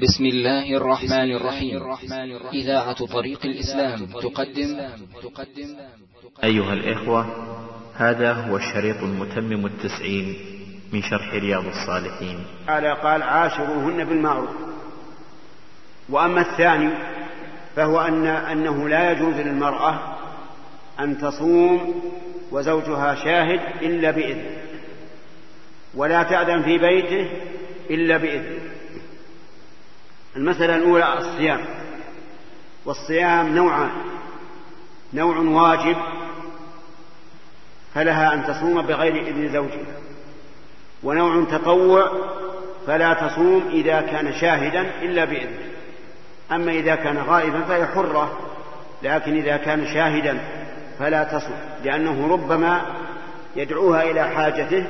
بسم الله الرحمن الرحيم. إذاعة طريق الإسلام تقدم. تقدم أيها الإخوة هذا هو الشريط المتمم التسعين من شرح رياض الصالحين. على قال عاشروهن بالمعروف. وأما الثاني فهو أن أنه لا يجوز للمرأة أن تصوم وزوجها شاهد إلا بإذن ولا تأذن في بيته إلا بإذن. المسألة الأولى الصيام. والصيام نوعان. نوع واجب فلها أن تصوم بغير إذن زوجها. ونوع تطوع فلا تصوم إذا كان شاهدا إلا بإذنه. أما إذا كان غائبا فهي حرة لكن إذا كان شاهدا فلا تصوم لأنه ربما يدعوها إلى حاجته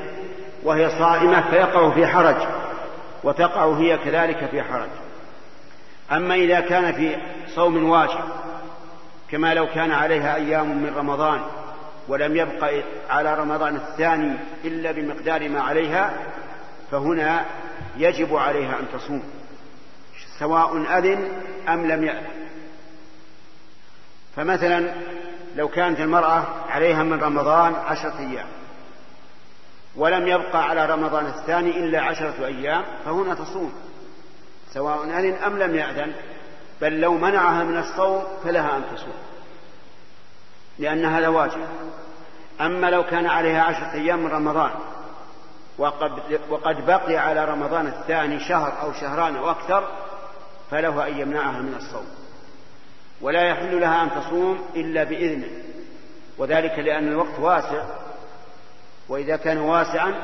وهي صائمة فيقع في حرج وتقع هي كذلك في حرج. أما إذا كان في صوم واجب كما لو كان عليها أيام من رمضان ولم يبق على رمضان الثاني إلا بمقدار ما عليها فهنا يجب عليها أن تصوم سواء أذن أم لم يأذن. فمثلا لو كانت المرأة عليها من رمضان عشرة أيام ولم يبقى على رمضان الثاني إلا عشرة أيام فهنا تصوم. سواء أذن أم لم يأذن بل لو منعها من الصوم فلها أن تصوم. لأن هذا واجب. أما لو كان عليها عشرة أيام من رمضان وقد, وقد بقي على رمضان الثاني شهر أو شهران أو أكثر فله أن يمنعها من الصوم. ولا يحل لها أن تصوم إلا بإذنه. وذلك لأن الوقت واسع. وإذا كان واسعا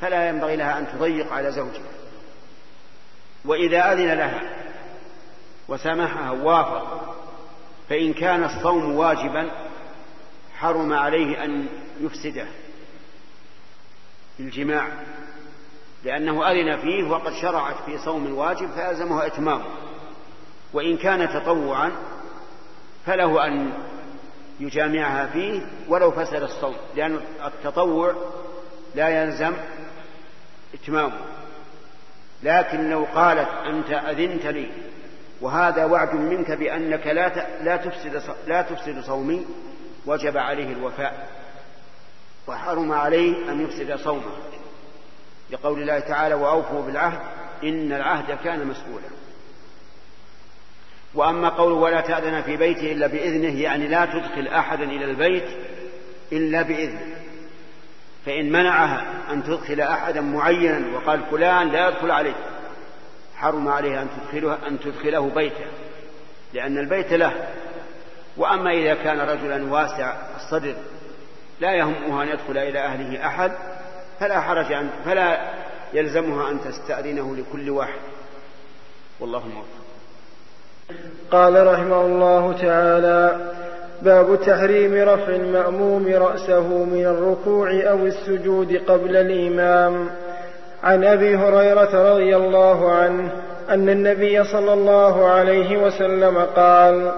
فلا ينبغي لها أن تضيق على زوجها. وإذا أذن لها وسامحها وافق فإن كان الصوم واجبا حرم عليه أن يفسده بالجماع لأنه أذن فيه وقد شرعت في صوم الواجب فألزمه إتمامه. وإن كان تطوعا فله أن يجامعها فيه ولو فسد الصوم لأن التطوع لا يلزم إتمامه. لكن لو قالت أنت أذنت لي وهذا وعد منك بأنك لا لا تفسد لا تفسد صومي وجب عليه الوفاء وحرم عليه أن يفسد صومه. لقول الله تعالى وأوفوا بالعهد إن العهد كان مسؤولا. وأما قوله ولا تأذن في بيته إلا بإذنه يعني لا تدخل أحدا إلى البيت إلا بإذنه. فإن منعها أن تدخل أحدا معينا وقال فلان لا يدخل عليه حرم عليها أن تدخله أن تدخله بيته لأن البيت له. وأما إذا كان رجلا واسع الصدر لا يهمه أن يدخل إلى أهله أحد فلا حرج أن فلا يلزمها أن تستأذنه لكل واحد. والله موفق. قال رحمه الله تعالى باب تحريم رفع المأموم رأسه من الركوع أو السجود قبل الإمام. عن أبي هريرة رضي الله عنه أن النبي صلى الله عليه وسلم قال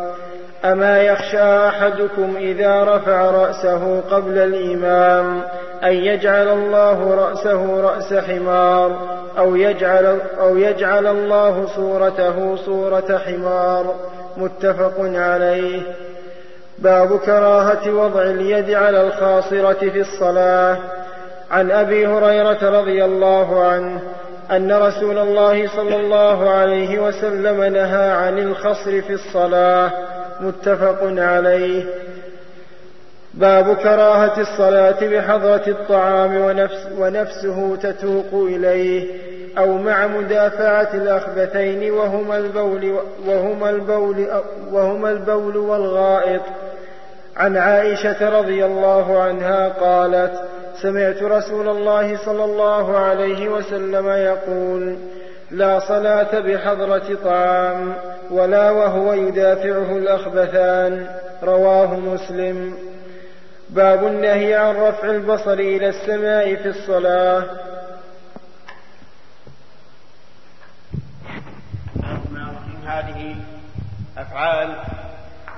أما يخشى أحدكم إذا رفع رأسه قبل الإمام أن يجعل الله رأسه رأس حمار أو يجعل, أو يجعل الله صورته صورة حمار. متفق عليه. باب كراهة وضع اليد على الخاصرة في الصلاة. عن أبي هريرة رضي الله عنه أن رسول الله صلى الله عليه وسلم نهى عن الخصر في الصلاة. متفق عليه. باب كراهة الصلاة بحضرة الطعام ونفس ونفسه تتوق إليه أو مع مدافعة الأخبثين وهما البول وهما البول وهما البول والغائط. عن عائشة رضي الله عنها قالت سمعت رسول الله صلى الله عليه وسلم يقول لا صلاة بحضرة طعام ولا وهو يدافعه الأخبثان. رواه مسلم. باب النهي عن رفع البصر إلى السماء في الصلاة. هذه أفعال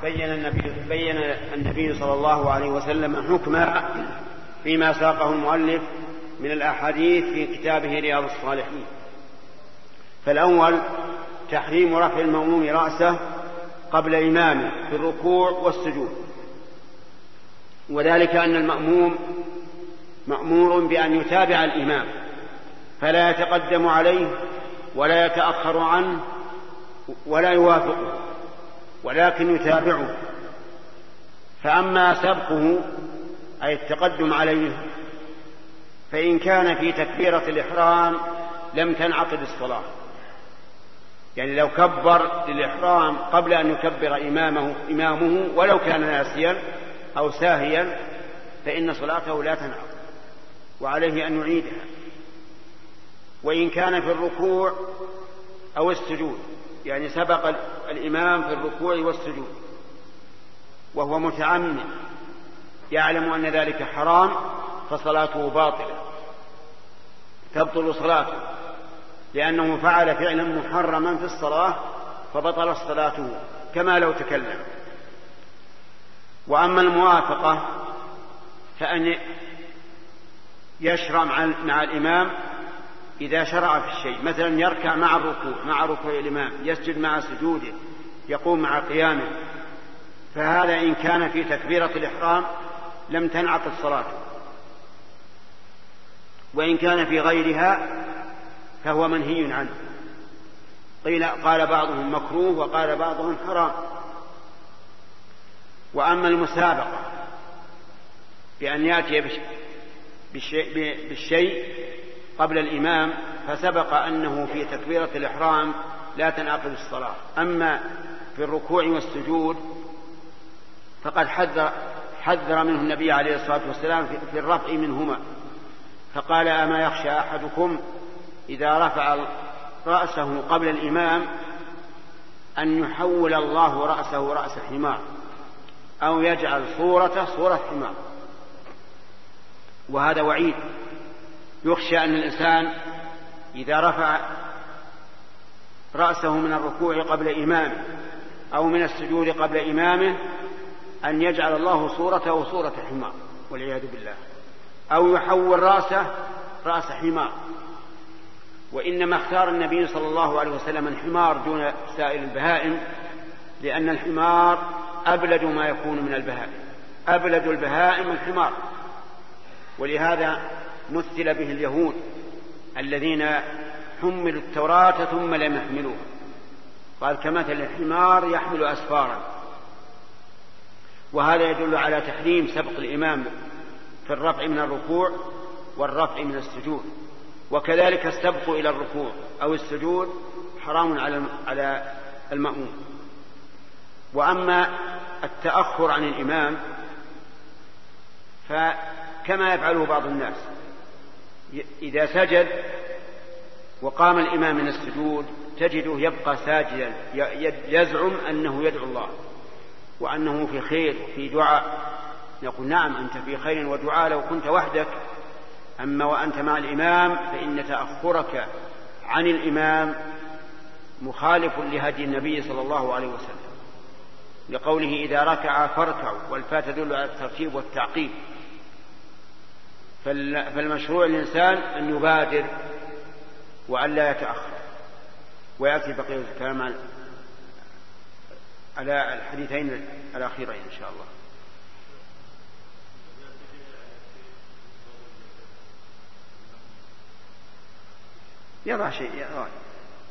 بين النبي بين النبي صلى الله عليه وسلم حكمها فيما ساقه المؤلف من الأحاديث في كتابه رياض الصالحين. فالأول تحريم رفع المأموم رأسه قبل إمامه في الركوع والسجود. وذلك أن المأموم مأمور بأن يتابع الإمام فلا يتقدم عليه ولا يتأخر عنه ولا يوافقه ولكن يتابعه. فأما سبقه أي التقدم عليه فإن كان في تكبيرة الإحرام لم تنعقد الصلاة. يعني لو كبر للإحرام قبل أن يكبر إمامه, إمامه ولو كان ناسيا أو ساهيا فإن صلاته لا تنعقد وعليه أن يعيدها. وإن كان في الركوع أو السجود يعني سبق الإمام في الركوع والسجود وهو متعمد يعلم أن ذلك حرام فصلاته باطلة تبطل صلاته لأنه فعل فعلا محرما في الصلاة فبطلت صلاته كما لو تكلم. وأما الموافقة فأن يشرع مع الإمام إذا شرع في الشيء. مثلا يركع مع الركوع مع ركوع الإمام يسجد مع سجوده يقوم مع قيامه. فهذا إن كان في تكبيرة الإحرام لم تنعقد صلاته وإن كان في غيرها فهو منهي عنه. قيل قال بعضهم مكروه وقال بعضهم حرام. وأما المسابقة بأن يأتي بالشيء, قبل الإمام فسبق أنه في تكبيرة الإحرام لا تنعقد الصلاة. أما في الركوع والسجود فقد حذر, حذر منه النبي عليه الصلاة والسلام في الرفع منهما. فقال أما يخشى أحدكم إذا رفع رأسه قبل الإمام أن يحول الله رأسه رأس حمار. أو يجعل صورته صورة حمار. وهذا وعيد. يخشى أن الإنسان إذا رفع رأسه من الركوع قبل إمامه أو من السجود قبل إمامه أن يجعل الله صورته صورة حمار والعياذ بالله. أو يحول رأسه رأس حمار. وإنما اختار النبي صلى الله عليه وسلم الحمار دون سائر البهائم لأن الحمار أبلد ما يكون من البهائم. أبلد البهائم الحمار. ولهذا مثل به اليهود الذين حملوا التوراة ثم لم يحملوها. قال كمثل الحمار يحمل أسفارا. وهذا يدل على تحريم سبق الإمام في الرفع من الركوع والرفع من السجود. وكذلك السبق إلى الركوع أو السجود حرام على المأموم. وأما التأخر عن الإمام فكما يفعله بعض الناس إذا سجد وقام الإمام من السجود تجده يبقى ساجدا يزعم أنه يدعو الله وأنه في خير وفي دعاء. يقول نعم أنت في خير ودعاء لو كنت وحدك أما وأنت مع الإمام فإن تأخرك عن الإمام مخالف لهدي النبي صلى الله عليه وسلم. لقوله إذا ركع فاركعوا والفاء تدل على الترتيب والتعقيب. فالمشروع الإنسان أن يبادر وأن لا يتأخر ويأتي بقية الكلام على الحديثين الأخيرين إن شاء الله. يضع شيء يضع.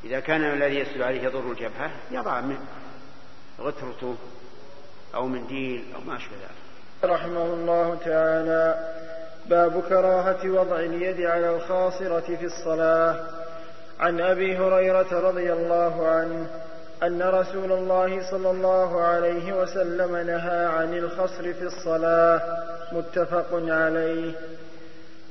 إذا كان الذي يسجد عليه يضر الجبهة يضع من غترته أو منديل أو ما أشبه ذلك. رحمه الله تعالى باب كراهة وضع اليد على الخاصرة في الصلاة. عن أبي هريرة رضي الله عنه أن رسول الله صلى الله عليه وسلم نهى عن الخصر في الصلاة. متفق عليه.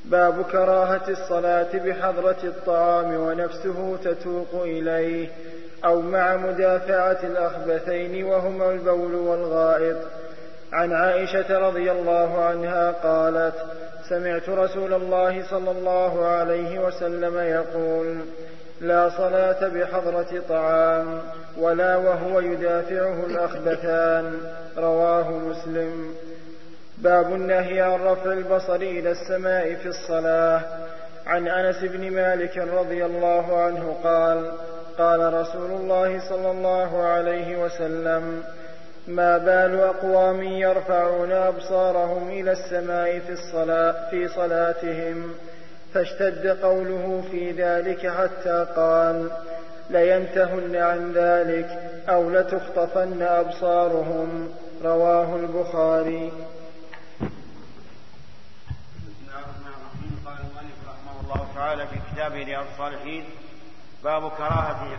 باب كراهة الصلاة بحضرة الطعام ونفسه تتوق إليه. أو مع مدافعة الأخبثين وهما البول والغائط. عن عائشة رضي الله عنها قالت سمعت رسول الله صلى الله عليه وسلم يقول لا صلاة بحضرة طعام ولا وهو يدافعه الأخبثان. رواه مسلم. باب النهي عن رفع البصر إلى السماء في الصلاة. عن أنس بن مالك رضي الله عنه قال قال رسول الله صلى الله عليه وسلم ما بال أقوام يرفعون أبصارهم إلى السماء في الصلاة في صلاتهم فاشتد قوله في ذلك حتى قال لينتهن عن ذلك أو لتخطفن أبصارهم رواه البخاري. قال المؤلف رحمه الله تعالى في كتابه رياض الصالحين باب كراهة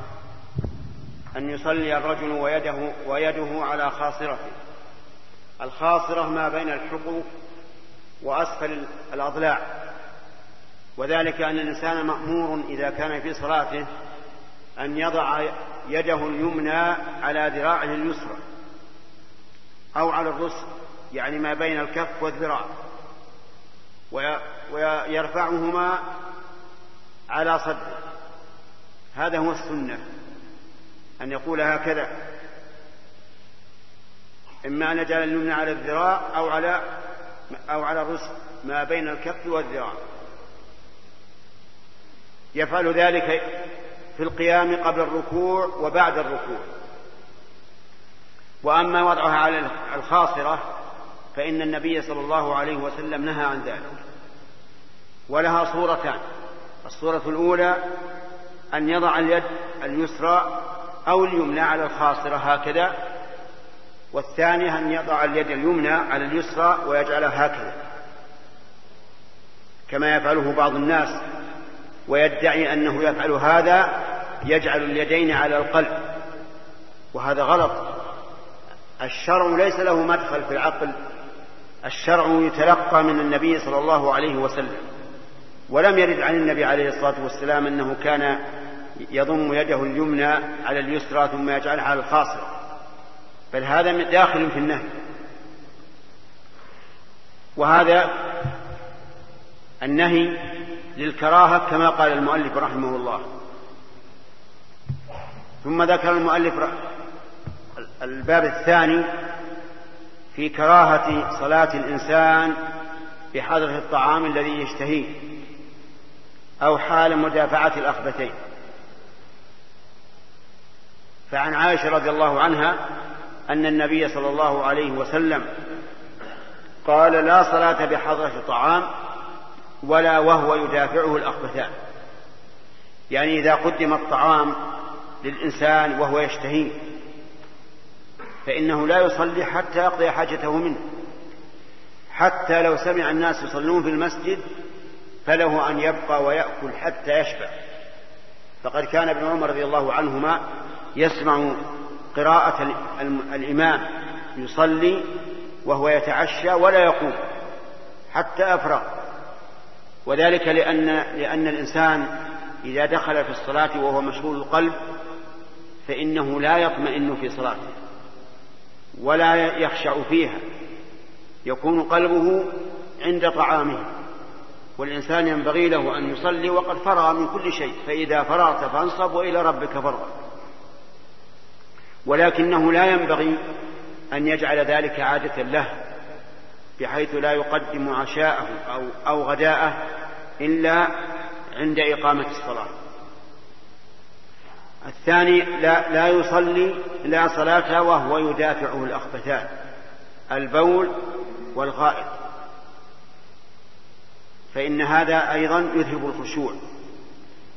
أن يصلي الرجل ويده ويده على خاصرته. الخاصرة ما بين الحقوق وأسفل الأضلاع. وذلك أن الإنسان مأمور إذا كان في صلاته أن يضع يده اليمنى على ذراعه اليسرى أو على الرسل يعني ما بين الكف والذراع. ويرفعهما على صدره. هذا هو السنة أن يقول هكذا إما أن يجعل اليمنى على الذراع أو على أو على الرسل ما بين الكف والذراع. يفعل ذلك في القيام قبل الركوع وبعد الركوع. وأما وضعها على الخاصرة فإن النبي صلى الله عليه وسلم نهى عن ذلك ولها صورتان الصورة الأولى أن يضع اليد اليسرى أو اليمنى على الخاصرة هكذا والثانية أن يضع اليد اليمنى على اليسرى ويجعلها هكذا كما يفعله بعض الناس ويدعي أنه يفعل هذا يجعل اليدين على القلب وهذا غلط الشرع ليس له مدخل في العقل الشرع يتلقى من النبي صلى الله عليه وسلم ولم يرد عن النبي عليه الصلاة والسلام أنه كان يضم يده اليمنى على اليسرى ثم يجعلها على الخاصره بل هذا داخل في النهي. وهذا النهي للكراهة كما قال المؤلف رحمه الله. ثم ذكر المؤلف الباب الثاني في كراهة صلاة الإنسان بحضرة الطعام الذي يشتهيه أو حال مدافعة الأخبتين فعن عائشة رضي الله عنها أن النبي صلى الله عليه وسلم قال لا صلاة بحضرة الطعام ولا وهو يدافعه الأخبثان يعني إذا قدم الطعام للإنسان وهو يشتهيه فإنه لا يصلي حتى يقضي حاجته منه. حتى لو سمع الناس يصلون في المسجد فله أن يبقى ويأكل حتى يشبع. فقد كان ابن عمر رضي الله عنهما يسمع قراءة الإمام يصلي وهو يتعشى ولا يقوم حتى أفرغ. وذلك لأن لأن الإنسان إذا دخل في الصلاة وهو مشغول القلب فإنه لا يطمئن في صلاته ولا يخشع فيها. يكون قلبه عند طعامه والإنسان ينبغي له أن يصلي وقد فرغ من كل شيء فإذا فرغت فانصب وإلى ربك فارغب. ولكنه لا ينبغي أن يجعل ذلك عادة له بحيث لا يقدم عشاءه أو, أو غداءه إلا عند إقامة الصلاة. الثاني لا, لا يصلي لا صلاة وهو يدافعه الأخبثان البول والغائط. فإن هذا أيضا يذهب الخشوع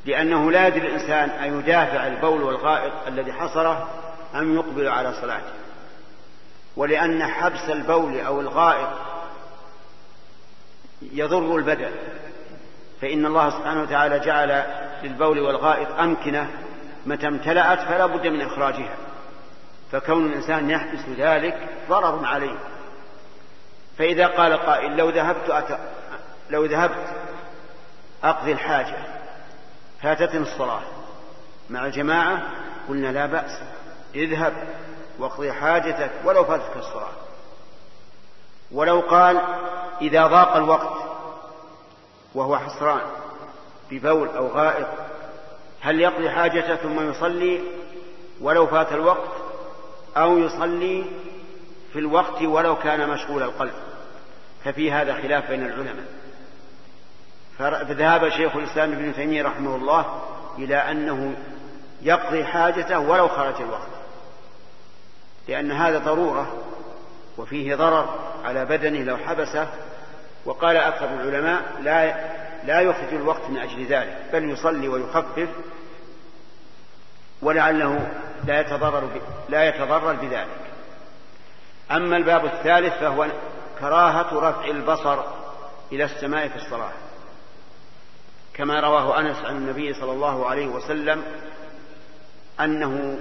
لأنه لا يدري الإنسان أن يدافع البول والغائط الذي حصره أم يقبل على صلاته. ولأن حبس البول أو الغائط يضر البدن. فإن الله سبحانه وتعالى جعل للبول والغائط أمكنة متى امتلأت فلا بد من إخراجها. فكون الإنسان يحبس ذلك ضرر عليه. فإذا قال قائل لو ذهبت أت... لو ذهبت أقضي الحاجة فاتتني الصلاة. مع الجماعة قلنا لا بأس. اذهب واقضي حاجتك ولو فاتتك الصلاة. ولو قال إذا ضاق الوقت وهو حسران ببول أو غائط هل يقضي حاجته ثم يصلي ولو فات الوقت أو يصلي في الوقت ولو كان مشغول القلب؟ ففي هذا خلاف بين العلماء. فذهب شيخ الإسلام ابن تيمية رحمه الله إلى أنه يقضي حاجته ولو خرج الوقت. لأن هذا ضرورة وفيه ضرر على بدنه لو حبسه. وقال أكثر العلماء لا لا يخرج الوقت من أجل ذلك بل يصلي ويخفف ولعله لا يتضرر لا يتضرر بذلك. أما الباب الثالث فهو كراهة رفع البصر إلى السماء في الصلاة. كما رواه أنس عن النبي صلى الله عليه وسلم أنه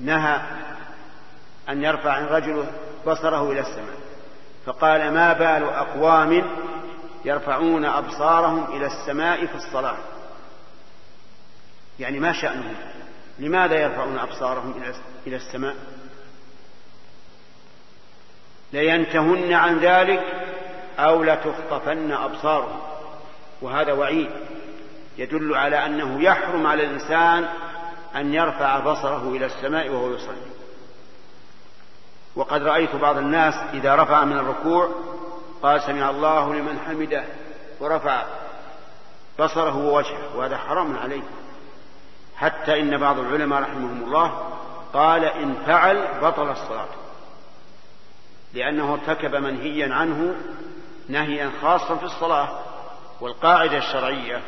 نهى أن يرفع الرجل بصره إلى السماء. فقال ما بال أقوام يرفعون أبصارهم إلى السماء في الصلاة؟ يعني ما شأنهم؟ لماذا يرفعون أبصارهم إلى السماء؟ لينتهن عن ذلك أو لتخطفن أبصارهم. وهذا وعيد يدل على أنه يحرم على الإنسان أن يرفع بصره إلى السماء وهو يصلي. وقد رأيت بعض الناس إذا رفع من الركوع قال سمع الله لمن حمده ورفع بصره ووجهه وهذا حرام عليه. حتى إن بعض العلماء رحمهم الله قال إن فعل بطل الصلاة لأنه ارتكب منهيا عنه نهيا خاصا في الصلاة. والقاعدة الشرعية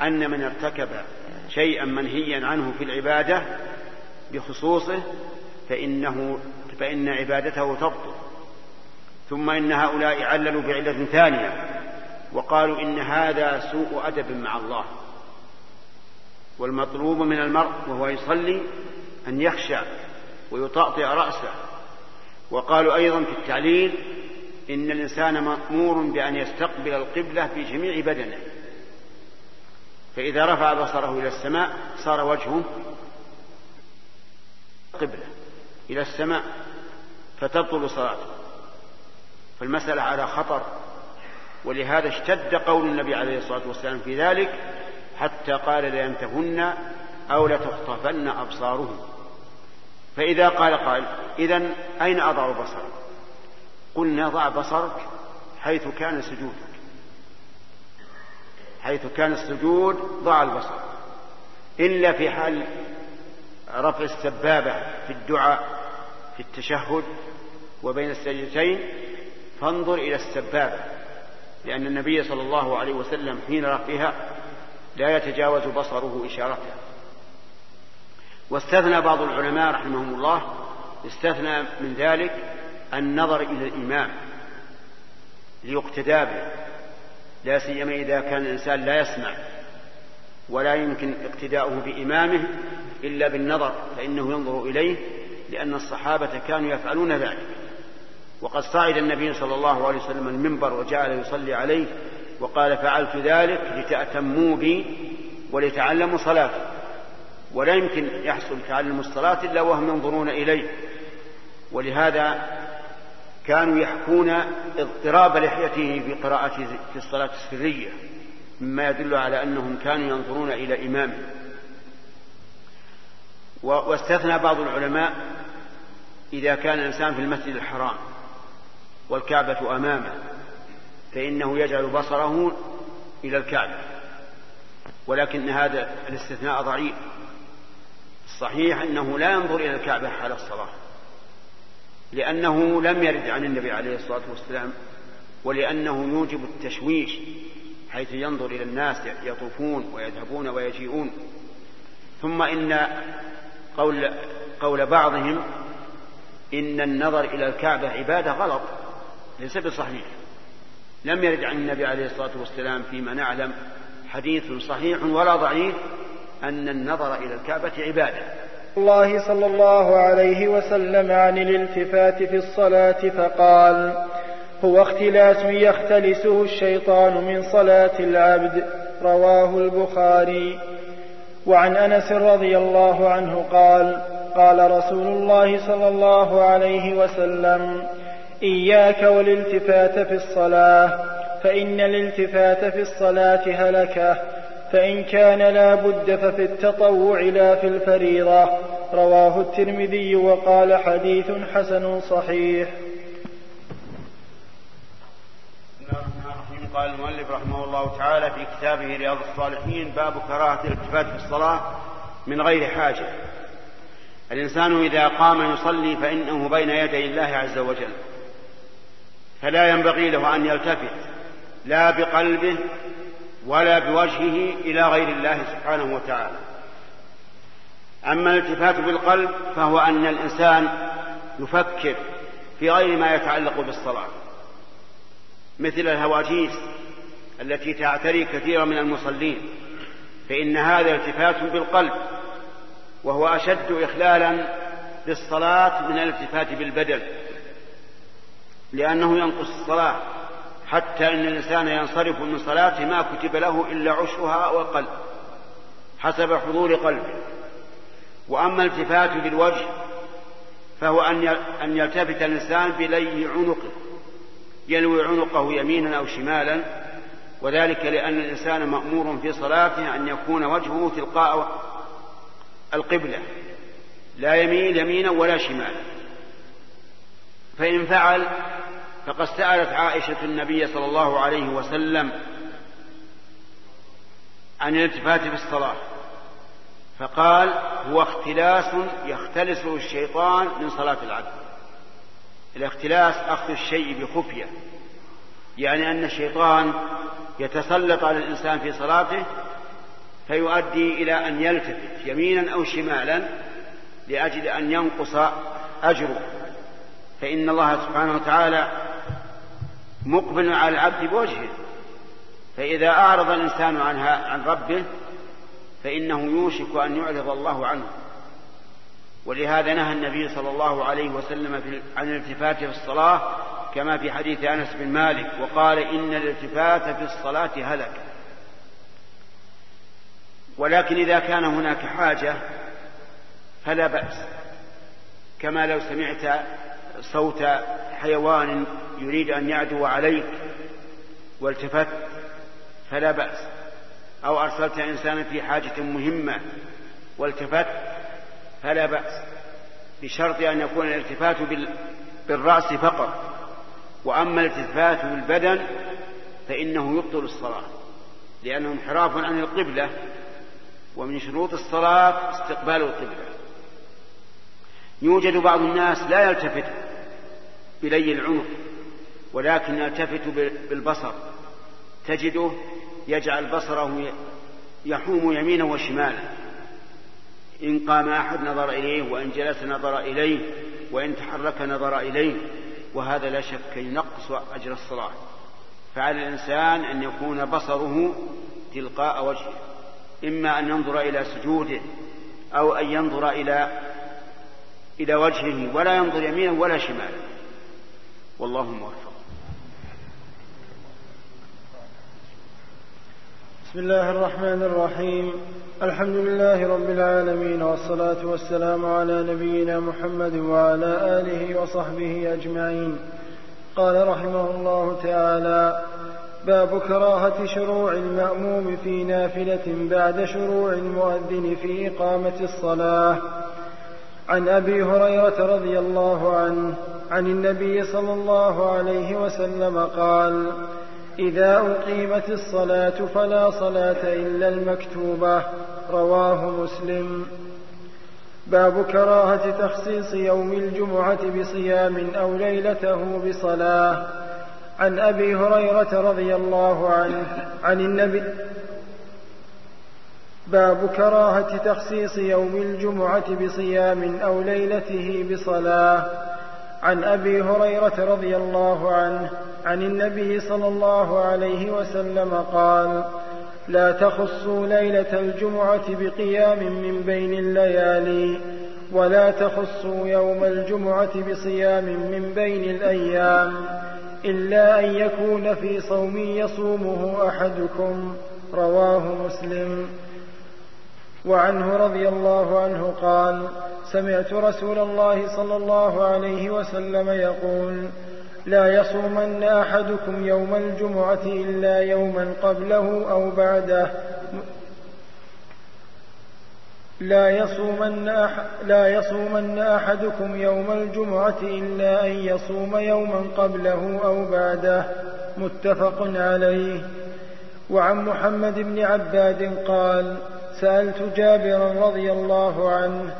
أن من ارتكب شيئا منهيا عنه في العبادة بخصوصه فإنه فإن عبادته تبطل. ثم إن هؤلاء عللوا بعلة ثانية وقالوا إن هذا سوء أدب مع الله. والمطلوب من المرء وهو يصلي أن يخشع ويطأطئ رأسه. وقالوا أيضا في التعليل إن الإنسان مأمور بأن يستقبل القبلة بجميع بدنه. فإذا رفع بصره إلى السماء صار وجهه قبلة إلى السماء. فتبطل صلاته. فالمسألة على خطر ولهذا اشتد قول النبي عليه الصلاة والسلام في ذلك حتى قال لينتهن أو لتخطفن أبصارهم فإذا قال قال إذا أين أضع بصري قلنا ضع بصرك حيث كان سجودك. حيث كان السجود ضع البصر. إلا في حال رفع السبابة في الدعاء في التشهد وبين السجدتين فانظر إلى السبابة لأن النبي صلى الله عليه وسلم حين رفعها لا يتجاوز بصره إشارتها. واستثنى بعض العلماء رحمهم الله استثنى من ذلك النظر إلى الإمام ليقتدى به. لا سيما إذا كان الإنسان لا يسمع ولا يمكن اقتداؤه بإمامه إلا بالنظر فإنه ينظر إليه لأن الصحابة كانوا يفعلون ذلك. وقد صعد النبي صلى الله عليه وسلم المنبر وجعل يصلي عليه وقال فعلت ذلك لتأتموا بي ولتعلموا صلاتي. ولا يمكن يحصل تعلم الصلاة إلا وهم ينظرون إليه. ولهذا كانوا يحكون اضطراب لحيته في قراءة في الصلاة السرية مما يدل على أنهم كانوا ينظرون إلى إمامه. واستثنى بعض العلماء إذا كان الإنسان في المسجد الحرام. والكعبة أمامه فإنه يجعل بصره إلى الكعبة. ولكن هذا الاستثناء ضعيف. الصحيح أنه لا ينظر إلى الكعبة حال الصلاة لأنه لم يرد عن النبي عليه الصلاة والسلام ولأنه يوجب التشويش حيث ينظر إلى الناس يطوفون ويذهبون ويجيئون. ثم إن قول, قول بعضهم إن النظر إلى الكعبة عبادة غلط. ليس بصحيح لم يرد عن النبي عليه الصلاة والسلام فيما نعلم حديث صحيح ولا ضعيف أن النظر إلى الكعبة عبادة. الله صلى الله عليه وسلم عن الالتفات في الصلاة فقال هو اختلاس يختلسه الشيطان من صلاة العبد رواه البخاري. وعن أنس رضي الله عنه قال قال رسول الله صلى الله عليه وسلم إياك والالتفات في الصلاة فإن الالتفات في الصلاة هلكة فإن كان لا بد ففي التطوع لا في الفريضة. رواه الترمذي وقال حديث حسن صحيح. قال المؤلف رحمه الله تعالى في كتابه رياض الصالحين باب كراهة الالتفات في الصلاة من غير حاجة. الإنسان إذا قام يصلي فإنه بين يدي الله عز وجل. فلا ينبغي له أن يلتفت لا بقلبه ولا بوجهه إلى غير الله سبحانه وتعالى. أما الالتفات بالقلب فهو أن الإنسان يفكر في غير ما يتعلق بالصلاة مثل الهواجيس التي تعتري كثيرا من المصلين فإن هذا التفات بالقلب وهو أشد إخلالا بالصلاة من الالتفات بالبدن. لأنه ينقص الصلاة. حتى أن الإنسان ينصرف من صلاته ما كتب له إلا عشرها والقلب حسب حضور قلبه. وأما التفات بالوجه فهو أن يلتفت الإنسان بلي عنقه يلوي عنقه يمينا أو شمالا. وذلك لأن الإنسان مأمور في صلاته أن يكون وجهه تلقاء القبلة لا يميل يمينا ولا شمالا. فإن فعل فقد سألت عائشة النبي صلى الله عليه وسلم عن الالتفات في الصلاة. فقال هو اختلاس يختلسه الشيطان من صلاة العبد الاختلاس أخذ الشيء بخفية يعني أن الشيطان يتسلط على الإنسان في صلاته فيؤدي إلى أن يلتفت يمينا أو شمالا لأجل أن ينقص أجره. فإن الله سبحانه وتعالى مقبل على العبد بوجهه. فإذا أعرض الإنسان عنها عن ربه فإنه يوشك أن يعرض الله عنه. ولهذا نهى النبي صلى الله عليه وسلم عن الالتفات في الصلاة كما في حديث أنس بن مالك وقال إن الالتفات في الصلاة هلك. ولكن إذا كان هناك حاجة فلا بأس. كما لو سمعت صوت حيوان يريد أن يعدو عليك والتفت فلا بأس. أو أرسلت إنسانا في حاجة مهمة والتفت فلا بأس. بشرط أن يكون الالتفات بالرأس فقط. وأما الالتفات بالبدن فإنه يبطل الصلاة لأنه انحراف عن القبلة ومن شروط الصلاة استقبال القبلة. يوجد بعض الناس لا يلتفت بلي العنق ولكن يلتفت بالبصر. تجده يجعل بصره يحوم يمينا وشمالا. إن قام أحد نظر إليه وإن جلس نظر إليه وإن تحرك نظر إليه. وهذا لا شك ينقص أجر الصلاة. فعلى الإنسان أن يكون بصره تلقاء وجهه. إما أن ينظر إلى سجوده أو أن ينظر إلى إلى وجهه ولا ينظر يمينا ولا شمالا. والله موفق. بسم الله الرحمن الرحيم. الحمد لله رب العالمين والصلاة والسلام على نبينا محمد وعلى آله وصحبه أجمعين. قال رحمه الله تعالى باب كراهة شروع المأموم في نافلة بعد شروع المؤذن في إقامة الصلاة. عن أبي هريرة رضي الله عنه عن النبي صلى الله عليه وسلم قال إذا أقيمت الصلاة فلا صلاة إلا المكتوبة. رواه مسلم. باب كراهة تخصيص يوم الجمعة بصيام أو ليلته بصلاة. عن أبي هريرة رضي الله عنه عن النبي باب كراهة تخصيص يوم الجمعة بصيام أو ليلته بصلاة. عن أبي هريرة رضي الله عنه عن النبي صلى الله عليه وسلم قال لا تخصوا ليلة الجمعة بقيام من بين الليالي ولا تخصوا يوم الجمعة بصيام من بين الأيام إلا أن يكون في صوم يصومه أحدكم. رواه مسلم. وعنه رضي الله عنه قال سمعت رسول الله صلى الله عليه وسلم يقول لا يصومن أحدكم يوم الجمعة إلا يوما قبله أو بعده. لا يصومن, أح لا يصومن أحدكم يوم الجمعة إلا أن يصوم يوما قبله أو بعده. متفق عليه. وعن محمد بن عباد قال سألت جابرا رضي الله عنه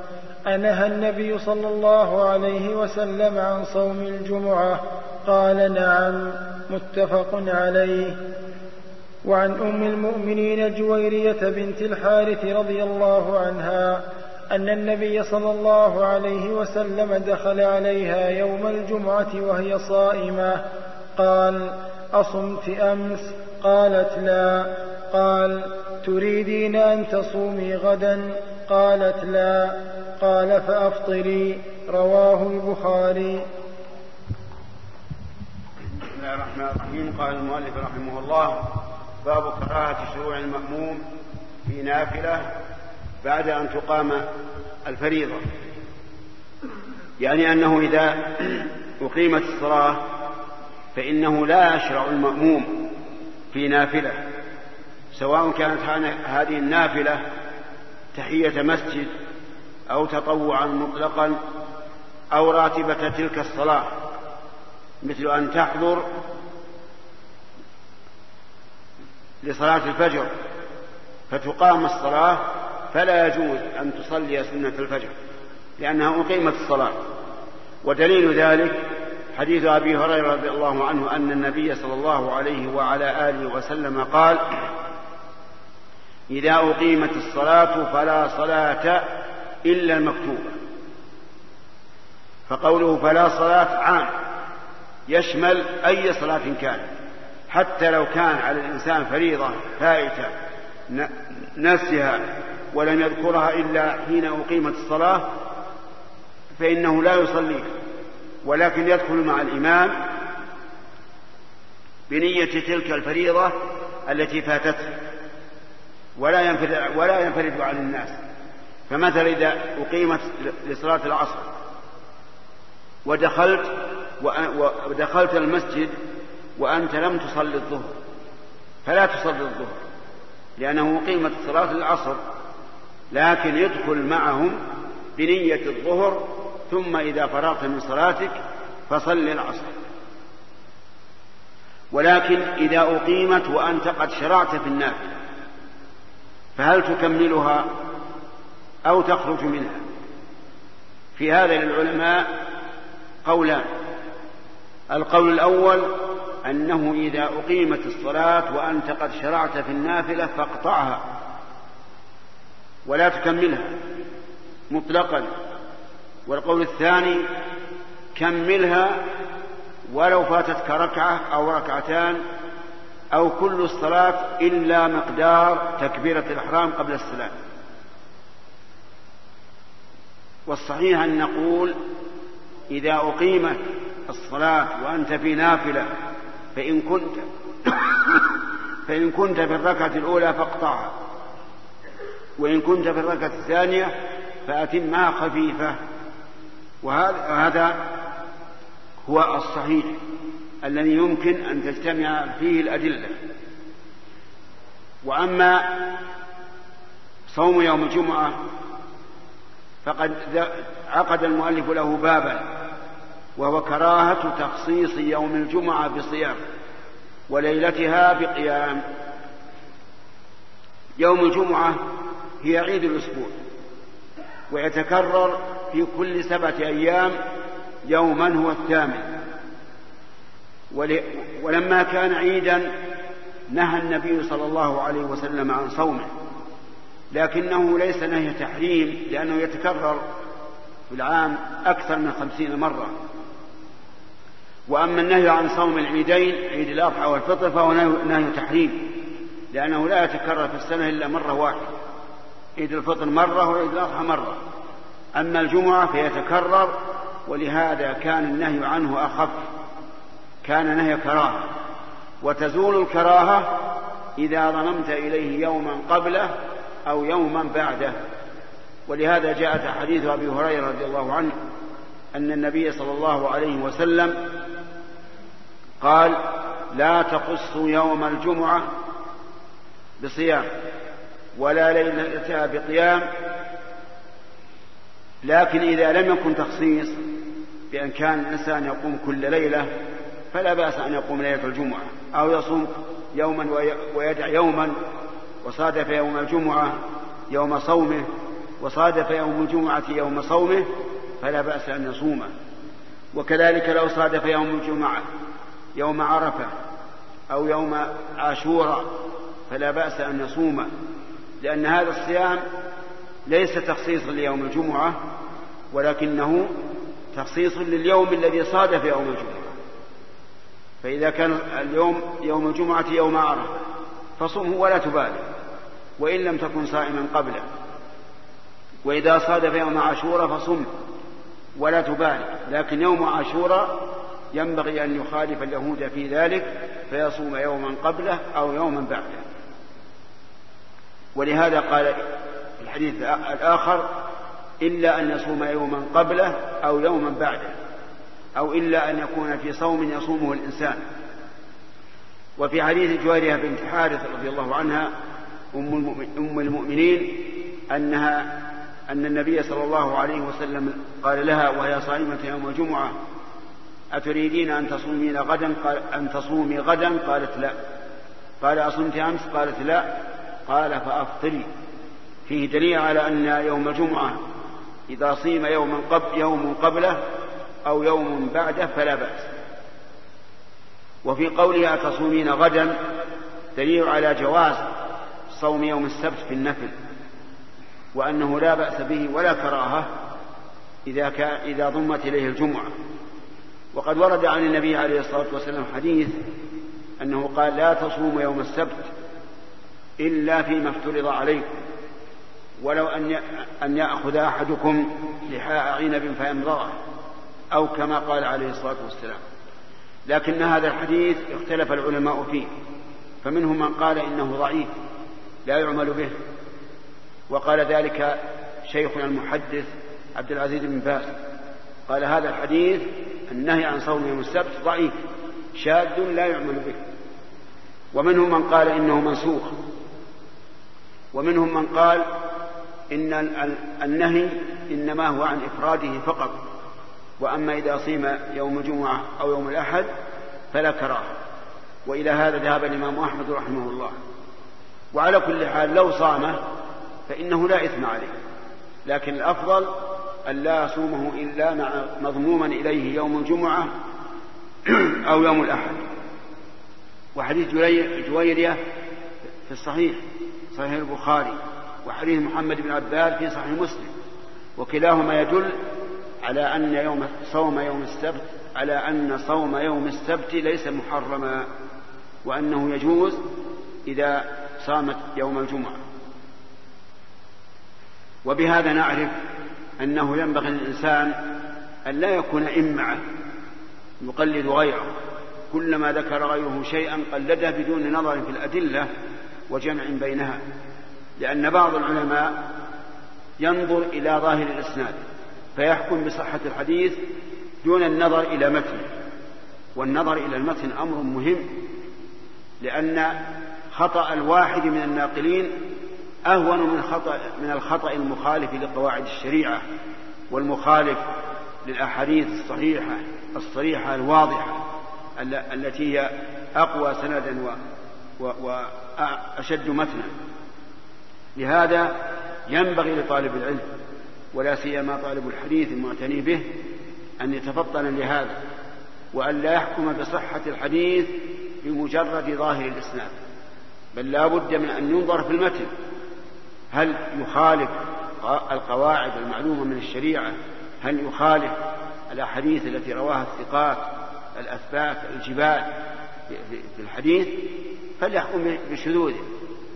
أنهى النبي صلى الله عليه وسلم عن صوم الجمعة؟ قال نعم متفق عليه. وعن أم المؤمنين جويرية بنت الحارث رضي الله عنها أن النبي صلى الله عليه وسلم دخل عليها يوم الجمعة وهي صائمة. قال أصمت أمس؟ قالت لا. قال تريدين أن تصومي غدا؟ قالت لا. قال فأفطري. رواه البخاري. بسم الله الرحمن الرحيم. قال المؤلف رحمه الله باب كراهة شروع المأموم في نافلة بعد أن تقام الفريضة. يعني أنه إذا أقيمت الصلاة فإنه لا يشرع المأموم في نافلة. سواء كانت هذه النافلة تحية مسجد أو تطوعا مطلقا أو راتبة تلك الصلاة مثل أن تحضر لصلاة الفجر فتقام الصلاة فلا يجوز أن تصلي سنة الفجر لأنها أقيمت الصلاة. ودليل ذلك حديث أبي هريرة رضي الله عنه أن النبي صلى الله عليه وعلى آله وسلم قال إذا أقيمت الصلاة فلا صلاة إلا المكتوبة. فقوله فلا صلاة عام يشمل أي صلاة كان حتى لو كان على الإنسان فريضة فائتة نسيها ولم يذكرها إلا حين أقيمت الصلاة فإنه لا يصليها. ولكن يدخل مع الإمام بنية تلك الفريضة التي فاتته. ولا ينفرد ولا ينفرد عن الناس. فمثلا إذا أقيمت لصلاة العصر ودخلت ودخلت المسجد وأنت لم تصلي الظهر فلا تصلي الظهر لأنه أقيمت صلاة العصر لكن يدخل معهم بنية الظهر ثم إذا فرغت من صلاتك فصل العصر. ولكن إذا أقيمت وأنت قد شرعت في النافلة فهل تكملها أو تخرج منها؟ في هذا للعلماء قولان. القول الأول أنه إذا أقيمت الصلاة وأنت قد شرعت في النافلة فاقطعها ولا تكملها مطلقا. والقول الثاني كملها ولو فاتتك ركعة أو ركعتان أو كل الصلاة إلا مقدار تكبيرة الإحرام قبل السلام. والصحيح أن نقول إذا أقيمت الصلاة وأنت في نافلة فإن كنت فإن كنت في الركعة الأولى فاقطعها. وإن كنت في الركعة الثانية فأتمها خفيفة. وهذا هو الصحيح. الذي يمكن أن تجتمع فيه الأدلة. وأما صوم يوم الجمعة فقد عقد المؤلف له بابا وهو كراهة تخصيص يوم الجمعة بصيام وليلتها بقيام. يوم الجمعة هي عيد الأسبوع ويتكرر في كل سبعة أيام يوما هو الثامن. ولما كان عيدا نهى النبي صلى الله عليه وسلم عن صومه. لكنه ليس نهي تحريم لأنه يتكرر في العام أكثر من خمسين مرة. وأما النهي عن صوم العيدين عيد الأضحى والفطر فهو نهي تحريم لأنه لا يتكرر في السنة إلا مرة واحدة. عيد الفطر مرة وعيد الأضحى مرة. أما الجمعة فيتكرر ولهذا كان النهي عنه أخف. كان نهي كراهة. وتزول الكراهة إذا ضممت إليه يوما قبله أو يوما بعده. ولهذا جاءت حديث أبي هريرة رضي الله عنه أن النبي صلى الله عليه وسلم قال لا تقصوا يوم الجمعة بصيام ولا ليلتها بقيام لكن إذا لم يكن تخصيص بأن كان الإنسان يقوم كل ليلة فلا بأس أن يقوم ليلة الجمعة أو يصوم يوما ويدع يوما وصادف يوم الجمعة يوم صومه وصادف يوم الجمعة يوم صومه فلا بأس أن يصومه وكذلك لو صادف يوم الجمعة يوم عرفة أو يوم عاشوراء فلا بأس أن يصومه لأن هذا الصيام ليس تخصيصا ليوم الجمعة ولكنه تخصيص لليوم الذي صادف يوم الجمعة. فإذا كان اليوم يوم الجمعة يوم عرفة فصمه ولا تبالي وإن لم تكن صائما قبله. وإذا صادف يوم عاشوراء فصمه ولا تبالي لكن يوم عاشوراء ينبغي أن يخالف اليهود في ذلك فيصوم يوما قبله أو يوما بعده. ولهذا قال الحديث الآخر إلا أن يصوم يوما قبله أو يوما بعده. أو إلا أن يكون في صوم يصومه الإنسان. وفي حديث جويرية بنت حارث رضي الله عنها أم المؤمنين أنها أن النبي صلى الله عليه وسلم قال لها وهي صائمة يوم الجمعة أتريدين أن تصومين غدا؟ قال أن تصومي غدا؟ قالت لا. قال أصمت أمس؟ قالت لا. قال فأفطري. فيه دليل على أن يوم الجمعة إذا صيم يوما قبل يوم قبله أو يوم بعده فلا بأس. وفي قولها تصومين غدا دليل على جواز صوم يوم السبت في النفل وأنه لا بأس به ولا كراهة إذا كان إذا ضمت إليه الجمعة. وقد ورد عن النبي عليه الصلاة والسلام حديث أنه قال لا تصوموا يوم السبت إلا فيما افترض عليكم ولو أن أن يأخذ أحدكم لحاء عنب فيمضغه. أو كما قال عليه الصلاة والسلام. لكن هذا الحديث اختلف العلماء فيه. فمنهم من قال إنه ضعيف لا يعمل به. وقال ذلك شيخنا المحدث عبد العزيز بن باز. قال هذا الحديث النهي عن صوم يوم السبت ضعيف شاذ لا يعمل به. ومنهم من قال إنه منسوخ. ومنهم من قال إن النهي إنما هو عن إفراده فقط. وأما إذا صيم يوم الجمعة أو يوم الأحد فلا كراهة. وإلى هذا ذهب الإمام أحمد رحمه الله. وعلى كل حال لو صامه فإنه لا إثم عليه. لكن الأفضل أن لا يصومه إلا مع مضموما إليه يوم الجمعة أو يوم الأحد. وحديث جويرية في الصحيح صحيح البخاري وحديث محمد بن عباد في صحيح مسلم. وكلاهما يدل على أن يوم صوم يوم السبت على أن صوم يوم السبت ليس محرما وأنه يجوز إذا صامت يوم الجمعة. وبهذا نعرف أنه ينبغي للإنسان أن لا يكون إمعة يقلد غيره. كلما ذكر غيره شيئا قلده بدون نظر في الأدلة وجمع بينها لأن بعض العلماء ينظر إلى ظاهر الإسناد. فيحكم بصحة الحديث دون النظر إلى متنه والنظر إلى المتن أمر مهم لأن خطأ الواحد من الناقلين أهون من خطأ من الخطأ المخالف لقواعد الشريعة والمخالف للأحاديث الصحيحة الصريحة الواضحة التي هي أقوى سندا وأشد متنا. لهذا ينبغي لطالب العلم ولا سيما طالب الحديث المعتني به أن يتفطن لهذا وأن لا يحكم بصحة الحديث بمجرد ظاهر الإسناد بل لا بد من أن ينظر في المتن. هل يخالف القواعد المعلومة من الشريعة؟ هل يخالف الأحاديث التي رواها الثقات الأثبات الجبال في الحديث؟ فليحكم بشذوذه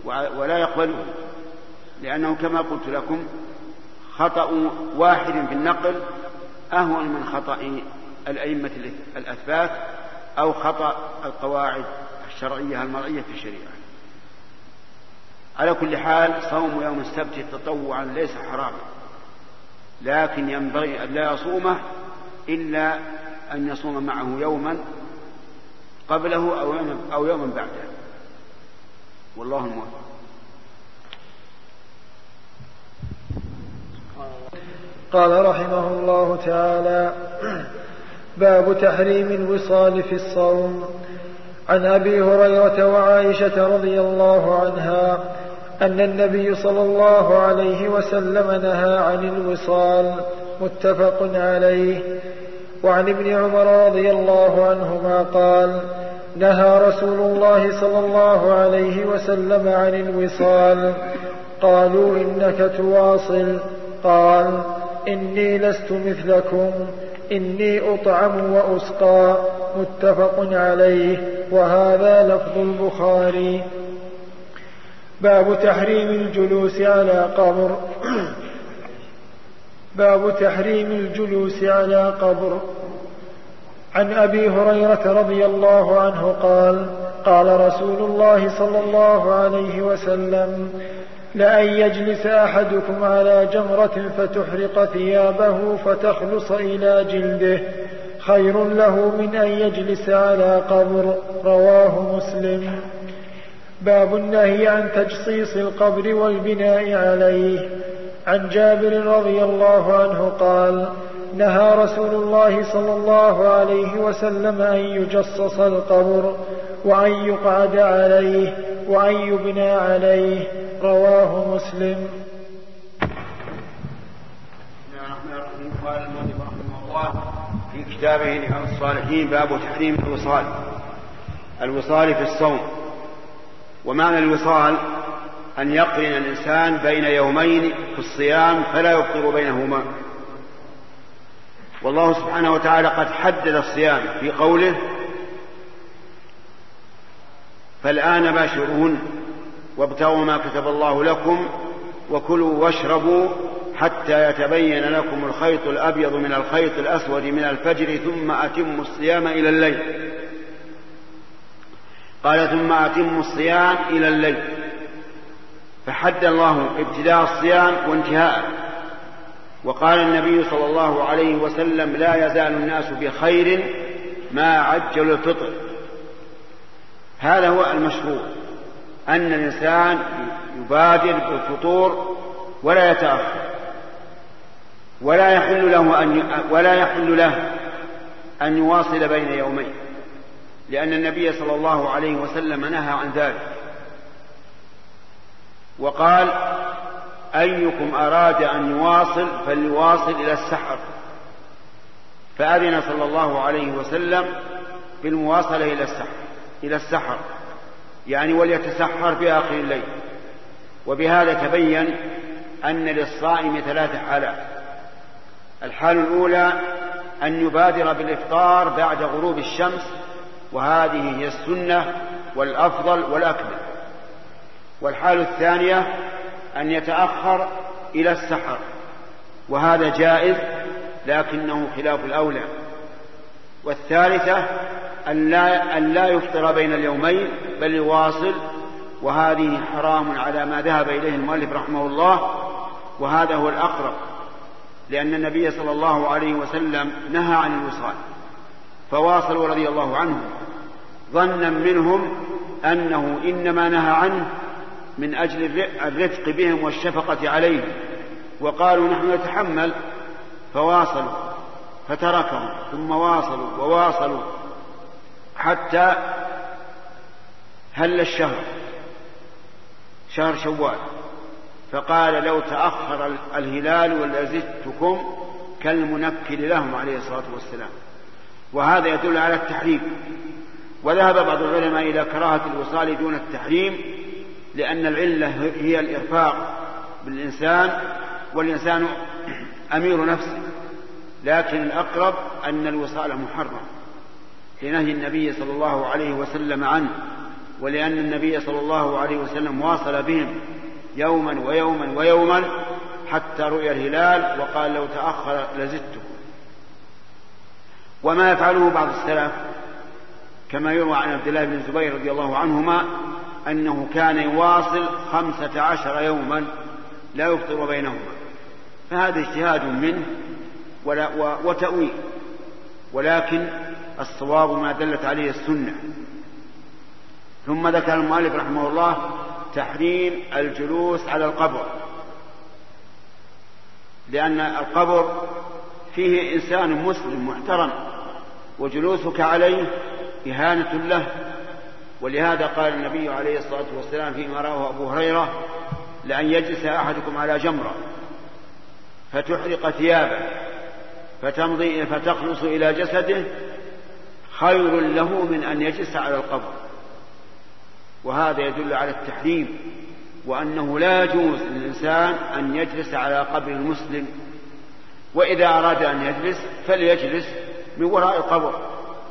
ولا يقبله لأنه كما قلت لكم خطأ واحد في النقل أهون من خطأ الأئمة الأثبات أو خطأ القواعد الشرعية المرعية في الشريعة. على كل حال صوم يوم السبت تطوعا ليس حراما لكن ينبغي أن لا يصومه إلا أن يصوم معه يوما قبله أو يوما, أو يوما بعده. والله الموفق. قال رحمه الله تعالى باب تحريم الوصال في الصوم. عن أبي هريرة وعائشة رضي الله عنها أن النبي صلى الله عليه وسلم نهى عن الوصال متفق عليه. وعن ابن عمر رضي الله عنهما قال نهى رسول الله صلى الله عليه وسلم عن الوصال. قالوا إنك تواصل. قال إني لست مثلكم إني أطعم وأسقى. متفق عليه. وهذا لفظ البخاري. باب تحريم الجلوس على قبر. باب تحريم الجلوس على قبر. عن أبي هريرة رضي الله عنه قال قال رسول الله صلى الله عليه وسلم لأن يجلس أحدكم على جمرة فتحرق ثيابه فتخلص إلى جلده. خير له من أن يجلس على قبر. رواه مسلم. باب النهي عن تجصيص القبر والبناء عليه. عن جابر رضي الله عنه قال نهى رسول الله صلى الله عليه وسلم أن يجصص القبر. وأن يقعد عليه وأن يبنى عليه. رواه مسلم. قال المؤلف رحمه الله في كتابه لعن الصالحين باب تحريم الوصال. الوصال في الصوم. ومعنى الوصال أن يقرن الإنسان بين يومين في الصيام فلا يفطر بينهما. والله سبحانه وتعالى قد حدد الصيام في قوله فالآن باشرون وابتغوا ما كتب الله لكم وكلوا واشربوا حتى يتبين لكم الخيط الأبيض من الخيط الأسود من الفجر ثم أتموا الصيام إلى الليل. قال ثم أتموا الصيام إلى الليل. فحد الله ابتداء الصيام وانتهاءه. وقال النبي صلى الله عليه وسلم لا يزال الناس بخير ما عجلوا الفطر. هذا هو المشروع. أن الإنسان يبادر بالفطور ولا يتأخر. ولا يحل له أن ولا يحل له أن يواصل بين يومين. لأن النبي صلى الله عليه وسلم نهى عن ذلك. وقال أيكم أراد أن يواصل فليواصل إلى السحر. فأذن صلى الله عليه وسلم بالمواصلة إلى السحر. إلى السحر يعني وليتسحر في آخر الليل. وبهذا تبين أن للصائم ثلاث حالات. الحال الأولى أن يبادر بالإفطار بعد غروب الشمس وهذه هي السنة والأفضل والأكمل. والحال الثانية أن يتأخر إلى السحر وهذا جائز لكنه خلاف الأولى. والثالثة أن لا, أن لا يفطر بين اليومين بل يواصل وهذه حرام على ما ذهب إليه المؤلف رحمه الله وهذا هو الأقرب لأن النبي صلى الله عليه وسلم نهى عن الوصال فواصلوا رضي الله عنهم. ظنا منهم أنه إنما نهى عنه من أجل الرفق بهم والشفقة عليهم وقالوا نحن نتحمل فواصلوا فتركهم ثم واصلوا وواصلوا. حتى هل الشهر شهر شوال فقال لو تأخر الهلال ولزدتكم كالمنكل لهم عليه الصلاة والسلام. وهذا يدل على التحريم. وذهب بعض العلماء إلى كراهة الوصال دون التحريم لأن العلة هي الإرفاق بالإنسان والإنسان أمير نفسه لكن الأقرب أن الوصال محرم. لنهي النبي صلى الله عليه وسلم عنه ولأن النبي صلى الله عليه وسلم واصل بهم يوما ويوما ويوما حتى رؤي الهلال وقال لو تأخر لزدتكم وما يفعله بعض السلف كما يروى عن عبد الله بن الزبير رضي الله عنهما أنه كان يواصل خمسة عشر يوما لا يفطر بينهما. فهذا اجتهاد منه ولا وتأويل ولكن الصواب ما دلت عليه السنة. ثم ذكر المؤلف رحمه الله تحريم الجلوس على القبر. لأن القبر فيه إنسان مسلم محترم وجلوسك عليه إهانة له. ولهذا قال النبي عليه الصلاة والسلام فيما رواه أبو هريرة لأن يجلس أحدكم على جمرة فتحرق ثيابه فتمضي فتخلص إلى جسده خير له من أن يجلس على القبر. وهذا يدل على التحريم وأنه لا يجوز للإنسان أن يجلس على قبر المسلم. وإذا أراد أن يجلس فليجلس من وراء القبر.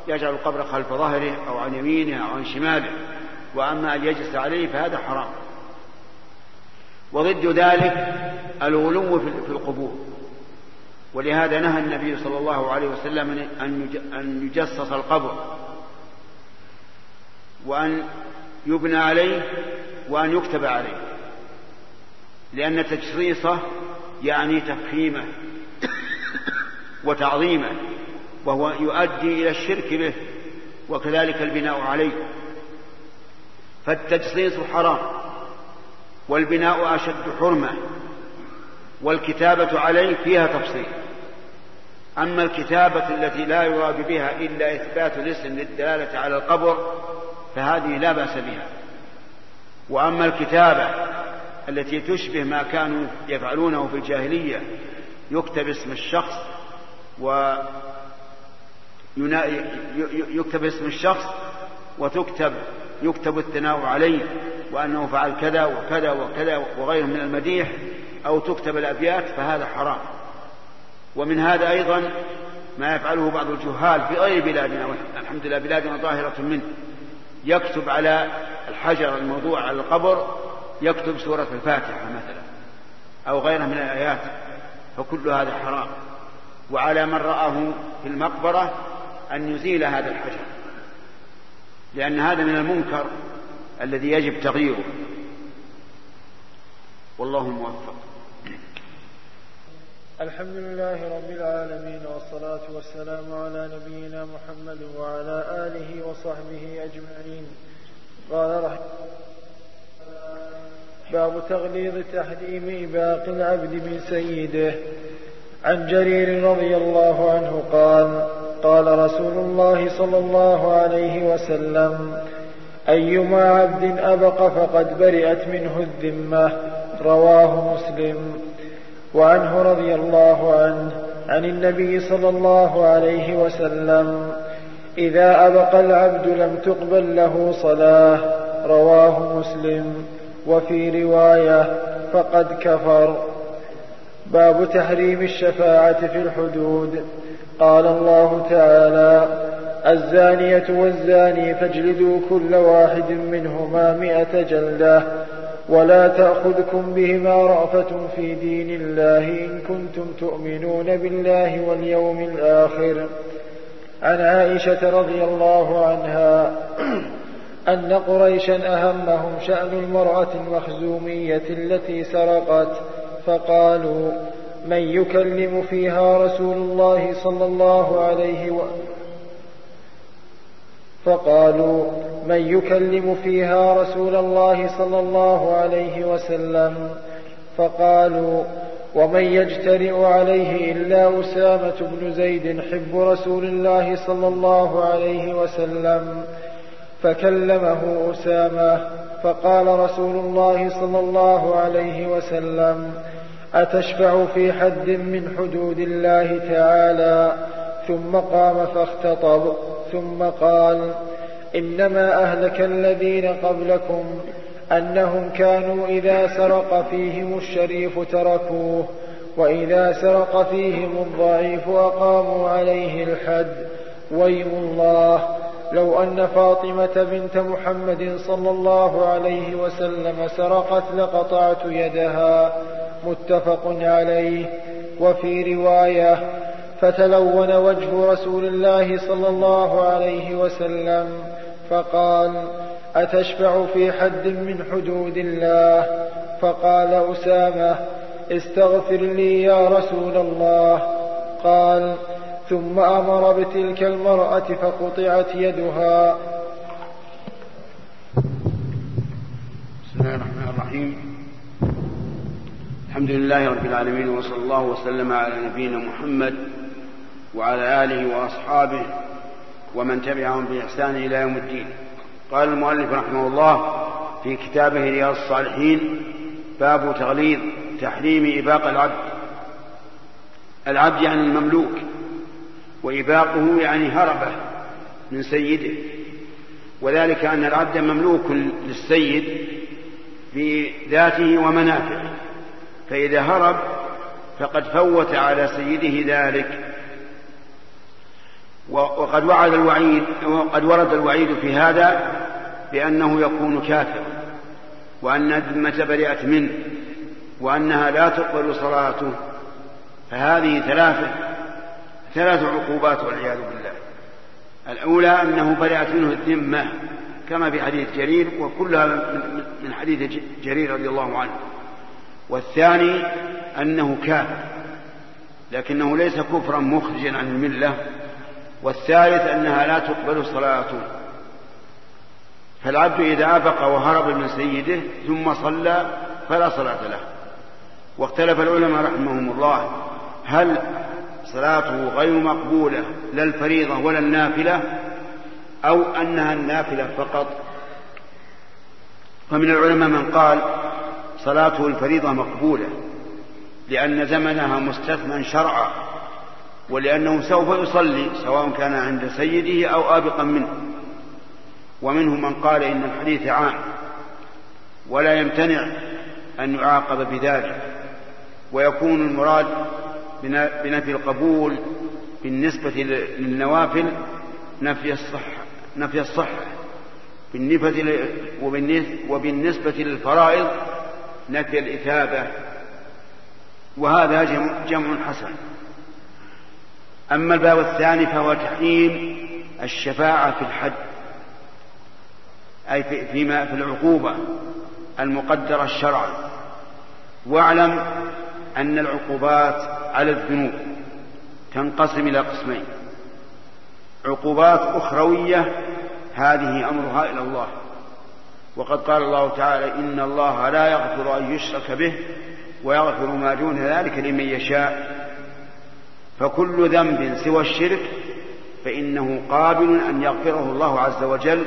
يجعل القبر خلف ظهره أو عن يمينه أو عن شماله. وأما أن يجلس عليه فهذا حرام. وضد ذلك الغلو في القبور. ولهذا نهى النبي صلى الله عليه وسلم أن يجصص القبر وأن يبنى عليه وأن يكتب عليه لأن تجصيصه يعني تفخيمه وتعظيمه وهو يؤدي إلى الشرك به وكذلك البناء عليه. فالتجصيص حرام والبناء أشد حرمة والكتابة عليه فيها تفصيل. أما الكتابة التي لا يراد بها إلا إثبات الاسم للدلالة على القبر فهذه لا بأس بها. وأما الكتابة التي تشبه ما كانوا يفعلونه في الجاهلية يكتب اسم الشخص و يكتب اسم الشخص وتكتب يكتب الثناء عليه وأنه فعل كذا وكذا وكذا وغيره من المديح أو تكتب الأبيات فهذا حرام. ومن هذا أيضا ما يفعله بعض الجهال في غير بلادنا الحمد لله بلادنا ظاهرة منه. يكتب على الحجر الموضوع على القبر يكتب سورة الفاتحة مثلا أو غيرها من الآيات فكل هذا حرام. وعلى من رآه في المقبرة أن يزيل هذا الحجر لأن هذا من المنكر الذي يجب تغييره. والله الموفق الحمد لله رب العالمين والصلاة والسلام على نبينا محمد وعلى آله وصحبه أجمعين. قال رحمه باب تغليظ تحريم إباق العبد من سيده. عن جرير رضي الله عنه قال قال رسول الله صلى الله عليه وسلم أيما عبد أبق فقد برئت منه الذمة. رواه مسلم. وعنه رضي الله عنه عن النبي صلى الله عليه وسلم إذا أبق العبد لم تقبل له صلاة رواه مسلم وفي رواية فقد كفر باب تحريم الشفاعة في الحدود. قال الله تعالى الزانية والزاني فاجلدوا كل واحد منهما مئة جلدة ولا تأخذكم بهما رأفة في دين الله إن كنتم تؤمنون بالله واليوم الآخر. عن عائشة رضي الله عنها أن قريشا أهمهم شأن المرأة المخزومية التي سرقت فقالوا من يكلم فيها رسول الله صلى الله عليه وسلم فقالوا من يكلم فيها رسول الله صلى الله عليه وسلم؟ فقالوا ومن يجترئ عليه إلا أسامة بن زيد حب رسول الله صلى الله عليه وسلم. فكلمه أسامة فقال رسول الله صلى الله عليه وسلم أتشفع في حد من حدود الله تعالى؟ ثم قام فاختطب. ثم قال إنما أهلك الذين قبلكم أنهم كانوا إذا سرق فيهم الشريف تركوه وإذا سرق فيهم الضعيف أقاموا عليه الحد. ويم الله لو أن فاطمة بنت محمد صلى الله عليه وسلم سرقت لقطعت يدها. متفق عليه. وفي رواية فتلون وجه رسول الله صلى الله عليه وسلم فقال أتشفع في حد من حدود الله؟ فقال أسامة استغفر لي يا رسول الله. قال ثم أمر بتلك المرأة فقطعت يدها. بسم الله الرحمن الرحيم. الحمد لله رب العالمين وصلى الله وسلم على نبينا محمد وعلى آله وأصحابه ومن تبعهم بإحسان إلى يوم الدين. قال المؤلف رحمه الله في كتابه رياض الصالحين باب تغليظ تحريم إباق العبد. العبد يعني المملوك وإباقه يعني هربه من سيده. وذلك أن العبد مملوك للسيد في ذاته ومنافعه فإذا هرب فقد فوت على سيده ذلك. وقد وعد الوعيد وقد ورد الوعيد في هذا بأنه يكون كافرا وأن الذمة برئت منه وأنها لا تقبل صلاته فهذه ثلاثة ثلاث عقوبات والعياذ بالله. الأولى أنه برئت منه الذمة كما في حديث جرير وكلها من حديث جرير رضي الله عنه. والثاني أنه كافر لكنه ليس كفرا مخرجا عن الملة والثالث أنها لا تقبل صلاته فالعبد إذا أبق وهرب من سيده ثم صلى فلا صلاة له. واختلف العلماء رحمهم الله هل صلاته غير مقبولة لا الفريضة ولا النافلة أو أنها النافلة فقط؟ فمن العلماء من قال صلاته الفريضة مقبولة لأن زمنها مستثنى شرعا. ولأنه سوف يصلي سواء كان عند سيده أو آبقا منه. ومنهم من قال إن الحديث عام ولا يمتنع أن يعاقب بذلك. ويكون المراد بنفي القبول بالنسبة للنوافل نفي الصحة نفي الصحة. بالنسبة وبالنسبة للفرائض نفي الإثابة. وهذا جمع حسن. أما الباب الثاني فهو تحريم الشفاعة في الحد أي فيما في العقوبة المقدرة شرعا واعلم أن العقوبات على الذنوب تنقسم إلى قسمين. عقوبات أخروية هذه أمرها إلى الله. وقد قال الله تعالى إن الله لا يغفر أن يشرك به ويغفر ما دون ذلك لمن يشاء. فكل ذنب سوى الشرك فإنه قابل أن يغفره الله عز وجل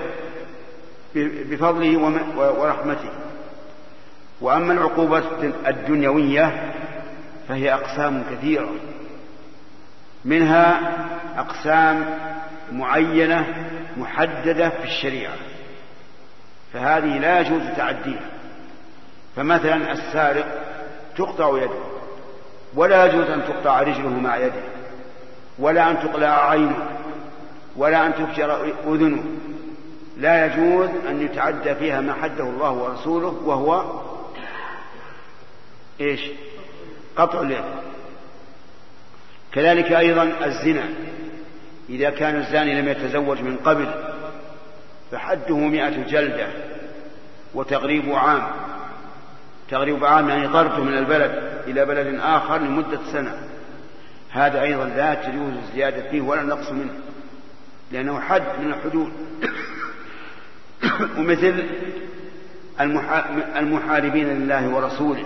بفضله ورحمته. وأما العقوبات الدنيوية فهي أقسام كثيرة. منها أقسام معينة محددة في الشريعة. فهذه لا يجوز تعديها فمثلا السارق تقطع يده. ولا يجوز أن تقطع رجله مع يده ولا أن تقلع عينه ولا أن تفجر أذنه. لا يجوز أن يتعدى فيها ما حده الله ورسوله وهو إيش؟ قطع اليد. كذلك أيضا الزنا. إذا كان الزاني لم يتزوج من قبل فحده مئة جلدة وتغريب عام. تغريب عام يعني طرده من البلد إلى بلد آخر لمدة سنة. هذا أيضا لا تجوز الزيادة فيه ولا النقص منه لأنه حد من الحدود. ومثل المحاربين لله ورسوله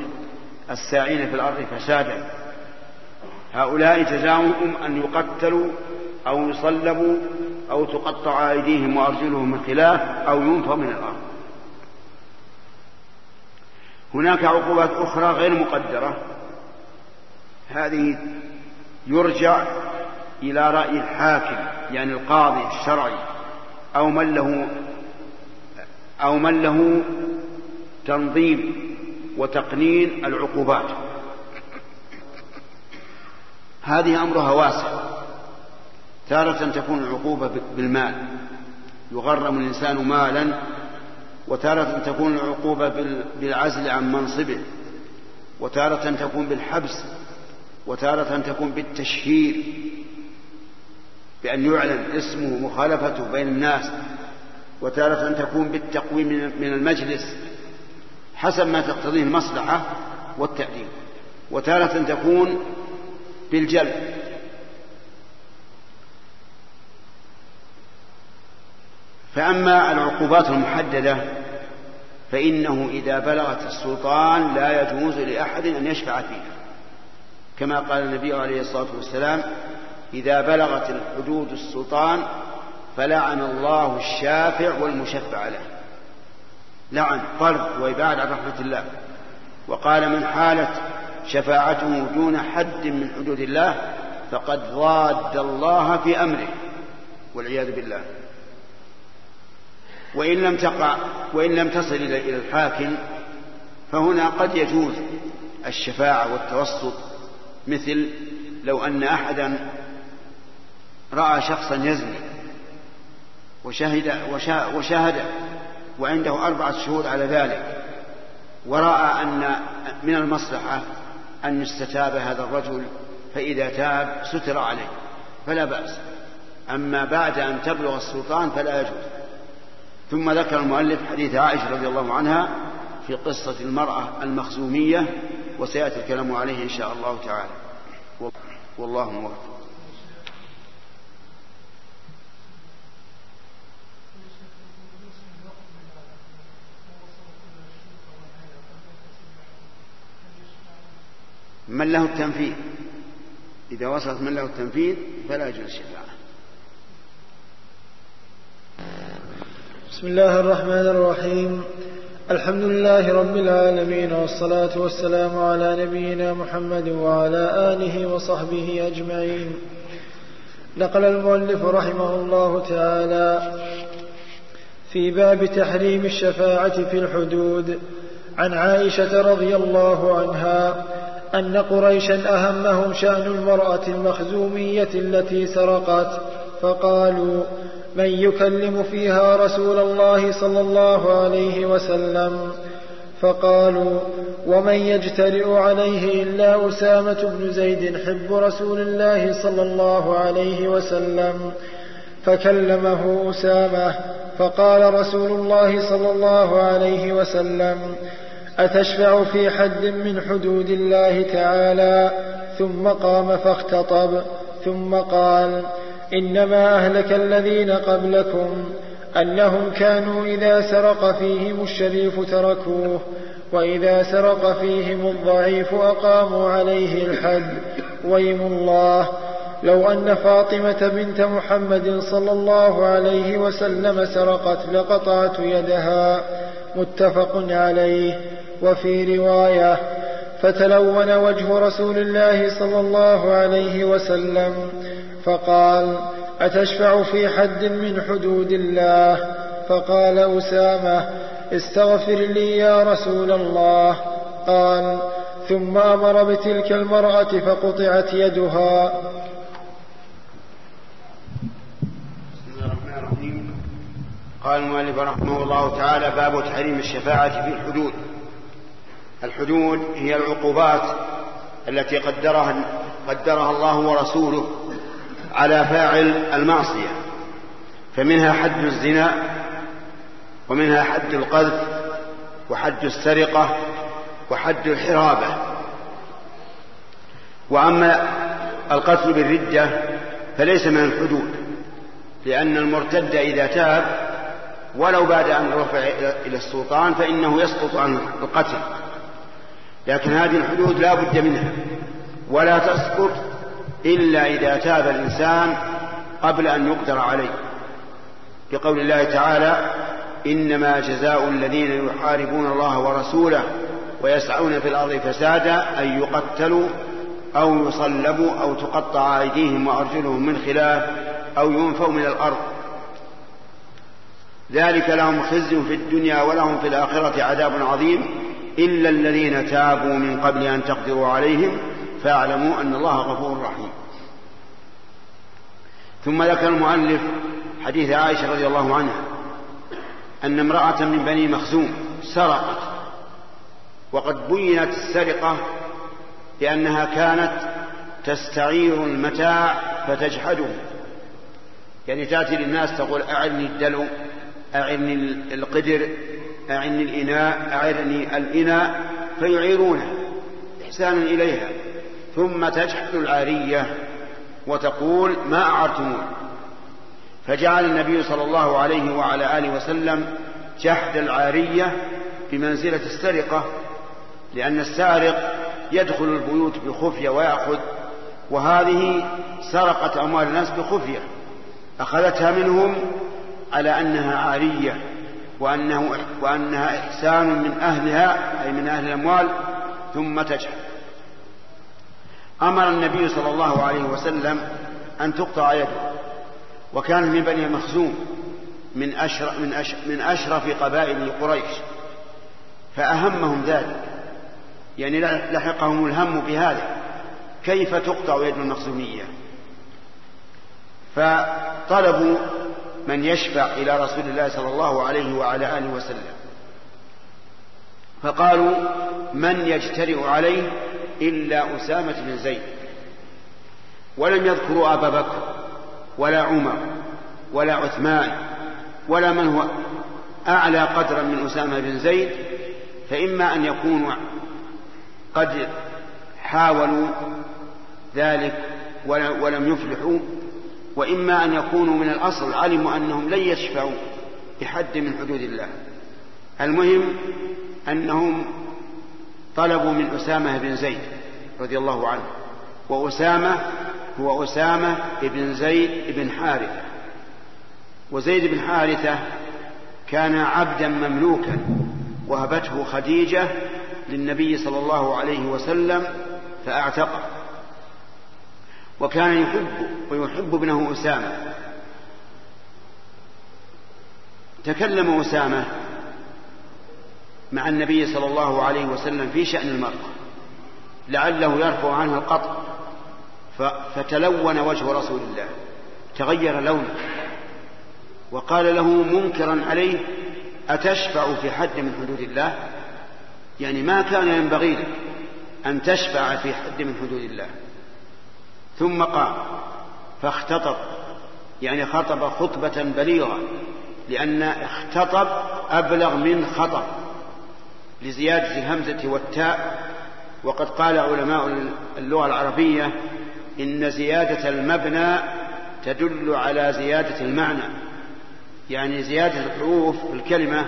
الساعين في الأرض فسادا. هؤلاء جزاؤهم أن يقتلوا أو يصلبوا أو تقطع أيديهم وأرجلهم من خلاف أو ينفوا من الأرض. هناك عقوبات أخرى غير مقدرة. هذه يرجع إلى رأي الحاكم يعني القاضي الشرعي أو من له أو من له تنظيم وتقنين العقوبات. هذه أمرها واسع. تارة تكون العقوبة بالمال. يغرم الإنسان مالا وتارة تكون العقوبة بالعزل عن منصبه وتارة تكون بالحبس وتارة تكون بالتشهير بأن يعلن اسمه مخالفته بين الناس وتارة تكون بالتقويم من المجلس حسب ما تقتضيه المصلحة والتأديب وتارة تكون بالجلب. فأما العقوبات المحددة فإنه إذا بلغت السلطان لا يجوز لأحد أن يشفع فيها. كما قال النبي عليه الصلاة والسلام إذا بلغت الحدود السلطان فلعن الله الشافع والمشفع له. لعن طرد وإبعاد عن رحمة الله. وقال من حالت شفاعته دون حد من حدود الله فقد ضاد الله في أمره والعياذ بالله. وإن لم تقع وإن لم تصل إلى الحاكم فهنا قد يجوز الشفاعة والتوسط مثل لو أن أحدا رأى شخصا يزني وشهد وشاهد وعنده أربعة شهود على ذلك ورأى أن من المصلحة أن يستتاب هذا الرجل فإذا تاب ستر عليه فلا بأس. أما بعد أن تبلغ السلطان فلا يجوز. ثم ذكر المؤلف حديث عائشة رضي الله عنها في قصة المرأة المخزومية وسيأتي الكلام عليه إن شاء الله تعالى. والله موفق. من له التنفيذ؟ إذا وصلت من له التنفيذ فلا يجوز الشفاعة بسم الله الرحمن الرحيم. الحمد لله رب العالمين والصلاة والسلام على نبينا محمد وعلى آله وصحبه أجمعين. نقل المؤلف رحمه الله تعالى في باب تحريم الشفاعة في الحدود عن عائشة رضي الله عنها أن قريشا أهمهم شأن المرأة المخزومية التي سرقت فقالوا من يكلم فيها رسول الله صلى الله عليه وسلم فقالوا ومن يجترئ عليه إلا أسامة بن زيد حب رسول الله صلى الله عليه وسلم فكلمه أسامة فقال رسول الله صلى الله عليه وسلم أتشفع في حد من حدود الله تعالى؟ ثم قام فاختطب ثم قال إنما أهلك الذين قبلكم أنهم كانوا إذا سرق فيهم الشريف تركوه وإذا سرق فيهم الضعيف أقاموا عليه الحد. ويم الله. لو أن فاطمة بنت محمد صلى الله عليه وسلم سرقت لقطعت يدها. متفق عليه. وفي رواية فتلون وجه رسول الله صلى الله عليه وسلم فقال أتشفع في حد من حدود الله؟ فقال أسامة استغفر لي يا رسول الله. قال ثم أمر بتلك المرأة فقطعت يدها. قال المؤلف رحمه الله تعالى باب تحريم الشفاعة في الحدود. الحدود هي العقوبات التي قدرها قدرها الله ورسوله. على فاعل المعصية فمنها حد الزنا ومنها حد القذف وحد السرقة وحد الحرابة. وأما القتل بالردة فليس من الحدود لأن المرتد إذا تاب ولو بعد أن رفع إلى السلطان فإنه يسقط عن القتل. لكن هذه الحدود لا بد منها ولا تسقط إلا إذا تاب الإنسان قبل أن يقدر عليه. بقول الله تعالى إنما جزاء الذين يحاربون الله ورسوله ويسعون في الأرض فسادا أن يقتلوا أو يصلبوا أو تقطع أيديهم وأرجلهم من خلاف أو ينفوا من الأرض. ذلك لهم خزي في الدنيا ولهم في الآخرة عذاب عظيم إلا الذين تابوا من قبل أن تقدروا عليهم فاعلموا أن الله غفور رحيم. ثم ذكر المؤلف حديث عائشة رضي الله عنها أن امرأة من بني مخزوم سرقت وقد بينت السرقة بأنها كانت تستعير المتاع فتجحده. يعني تأتي للناس تقول أعني الدلو أعني القدر أعني الإناء أعني الإناء فيعيرونه إحسانا إليها. ثم تجحد العارية وتقول ما أعرتمون. فجعل النبي صلى الله عليه وعلى آله وسلم جحد العارية بمنزلة السرقة لأن السارق يدخل البيوت بخفية ويأخذ وهذه سرقت أموال الناس بخفية أخذتها منهم على أنها عارية وأنه وأنها إحسان من أهلها أي من أهل الأموال ثم تجهل أمر النبي صلى الله عليه وسلم أن تقطع يده وكان من بني مخزوم من أشرف, من, أشرف من أشرف قبائل قريش فأهمهم ذلك. يعني لحقهم الهم بهذا. كيف تقطع يد المخزومية؟ فطلبوا من يشفع إلى رسول الله صلى الله عليه وعلى آله وسلم. فقالوا من يجترئ عليه إلا أسامة بن زيد. ولم يذكروا أبا بكر ولا عمر ولا عثمان ولا من هو أعلى قدرا من أسامة بن زيد فإما أن يكونوا قد حاولوا ذلك ولم يفلحوا وإما أن يكونوا من الأصل علموا أنهم لن يشفعوا بحد من حدود الله. المهم أنهم طلبوا من أسامة بن زيد رضي الله عنه وأسامة هو أسامة بن زيد بن حارثة. وزيد بن حارثة كان عبدا مملوكا وهبته خديجة للنبي صلى الله عليه وسلم فأعتقه وكان يحب ويحب ابنه أسامة. تكلم أسامة مع النبي صلى الله عليه وسلم في شأن المرأة. لعله يرفع عنها القطع. فتلون وجه رسول الله. تغير لونه. وقال له منكرا عليه أتشفع في حد من حدود الله؟ يعني ما كان ينبغي لك أن تشفع في حد من حدود الله. ثم قام فاختطب. يعني خطب خطبة بليغة لأن اختطب أبلغ من خطب. لزيادة الهمزة والتاء. وقد قال علماء اللغة العربية إن زيادة المبنى تدل على زيادة المعنى. يعني زيادة الحروف في الكلمة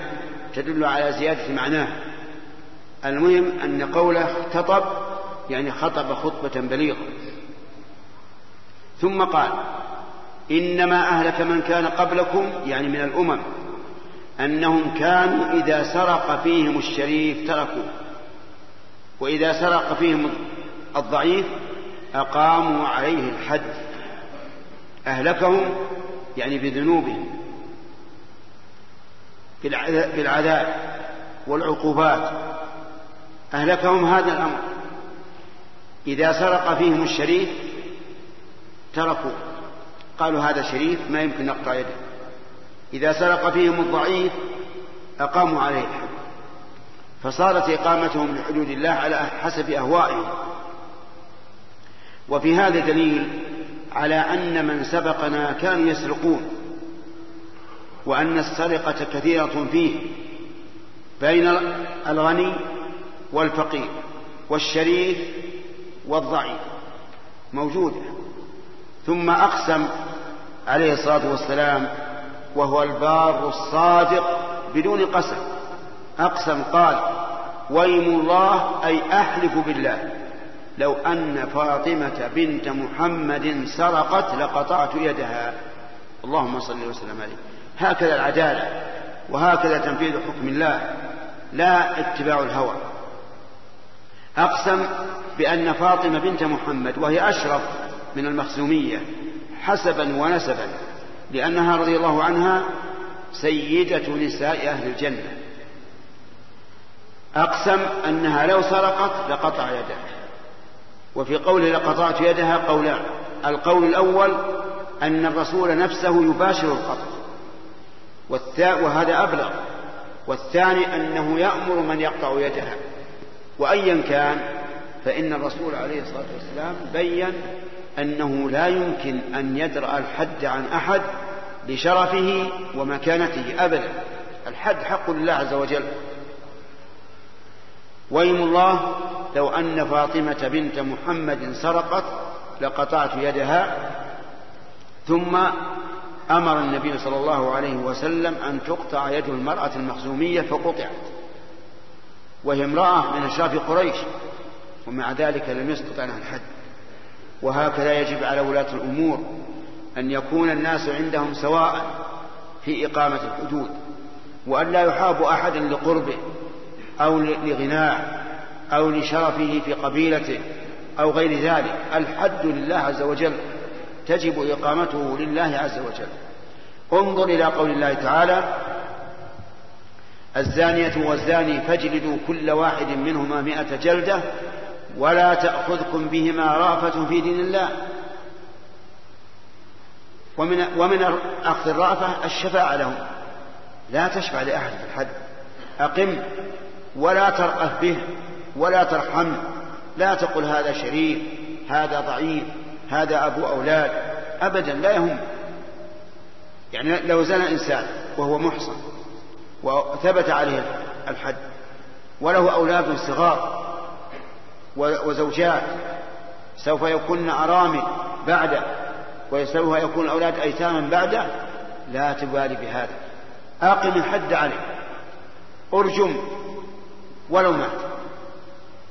تدل على زيادة معناه. المهم أن قوله اختطب يعني خطب خطبة بليغة. ثم قال إنما أهلك من كان قبلكم يعني من الأمم. أنهم كانوا إذا سرق فيهم الشريف تركوه. وإذا سرق فيهم الضعيف أقاموا عليه الحد. أهلكهم يعني بذنوبهم. بالعذاب والعقوبات. أهلكهم هذا الأمر. إذا سرق فيهم الشريف تركوا قالوا هذا شريف ما يمكن نقطع يده. إذا سرق فيهم الضعيف أقاموا عليه. الحد فصارت إقامتهم لحدود الله على حسب أهوائهم. وفي هذا دليل على أن من سبقنا كانوا يسرقون وأن السرقة كثيرة فيه بين الغني والفقير والشريف والضعيف موجودة. ثم أقسم عليه الصلاة والسلام وهو البار الصادق بدون قسم. أقسم قال ويم الله أي أحلف بالله. لو أن فاطمة بنت محمد سرقت لقطعت يدها. اللهم صل وسلم عليه. هكذا العدالة وهكذا تنفيذ حكم الله. لا اتباع الهوى. أقسم بأن فاطمة بنت محمد وهي أشرف من المخزومية حسبا ونسبا. لأنها رضي الله عنها سيدة نساء أهل الجنة. أقسم أنها لو سرقت لقطع يدها. وفي قوله لقطعت يدها قولان القول الأول أن الرسول نفسه يباشر القطع وهذا أبلغ. والثاني أنه يأمر من يقطع يدها. وأيا كان فإن الرسول عليه الصلاة والسلام بين أنه لا يمكن أن يدرأ الحد عن أحد لشرفه ومكانته أبدا. الحد حق لله عز وجل. ويم الله لو أن فاطمة بنت محمد سرقت لقطعت يدها ثم أمر النبي صلى الله عليه وسلم أن تقطع يد المرأة المخزومية فقطعت. وهي امرأة من أشراف قريش ومع ذلك لم يسقط عنها الحد. وهكذا يجب على ولاة الأمور أن يكون الناس عندهم سواء في إقامة الحدود وأن لا يحاب أحدا لقربه أو لغناه أو لشرفه في قبيلته أو غير ذلك. الحد لله عز وجل تجب إقامته لله عز وجل. انظر إلى قول الله تعالى الزانية والزاني فاجلدوا كل واحد منهما مئة جلدة ولا تأخذكم بهما رأفة في دين الله. ومن ومن أخذ الرأفة الشفاعة لهم. لا تشفع لأحد في الحد. أقم ولا ترأف به ولا ترحمه لا تقل هذا شريف هذا ضعيف هذا أبو أولاد. أبدا لا يهم. يعني لو زنى إنسان وهو محصن وثبت عليه الحد وله أولاد صغار وزوجات سوف يكون أرامل بعده وسوف يكون الأولاد أيتاما بعده لا تبالي بهذا. أقم الحد عليه. أرجم ولو مات.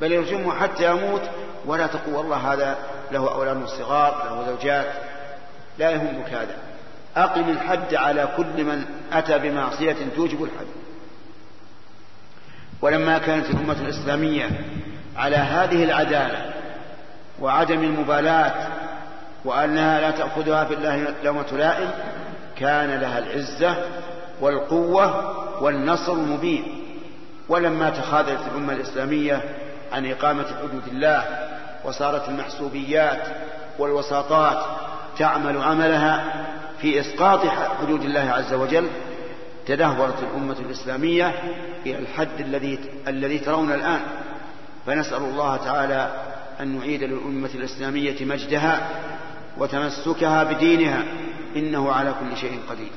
بل يرجمه حتى يموت ولا تقول والله هذا له أولاد صغار له زوجات. لا يهمك هذا. أقم الحد على كل من أتى بمعصية توجب الحد. ولما كانت الأمة الإسلامية على هذه العدالة وعدم المبالاة وأنها لا تأخذها في الله لومة لائم كان لها العزة والقوة والنصر المبين. ولما تخاذلت الأمة الإسلامية عن إقامة حدود الله وصارت المحسوبيات والوساطات تعمل عملها في إسقاط حدود الله عز وجل تدهورت الأمة الإسلامية إلى الحد الذي الذي ترون الآن. فنسأل الله تعالى أن نعيد للأمة الإسلامية مجدها وتمسكها بدينها إنه على كل شيء قدير.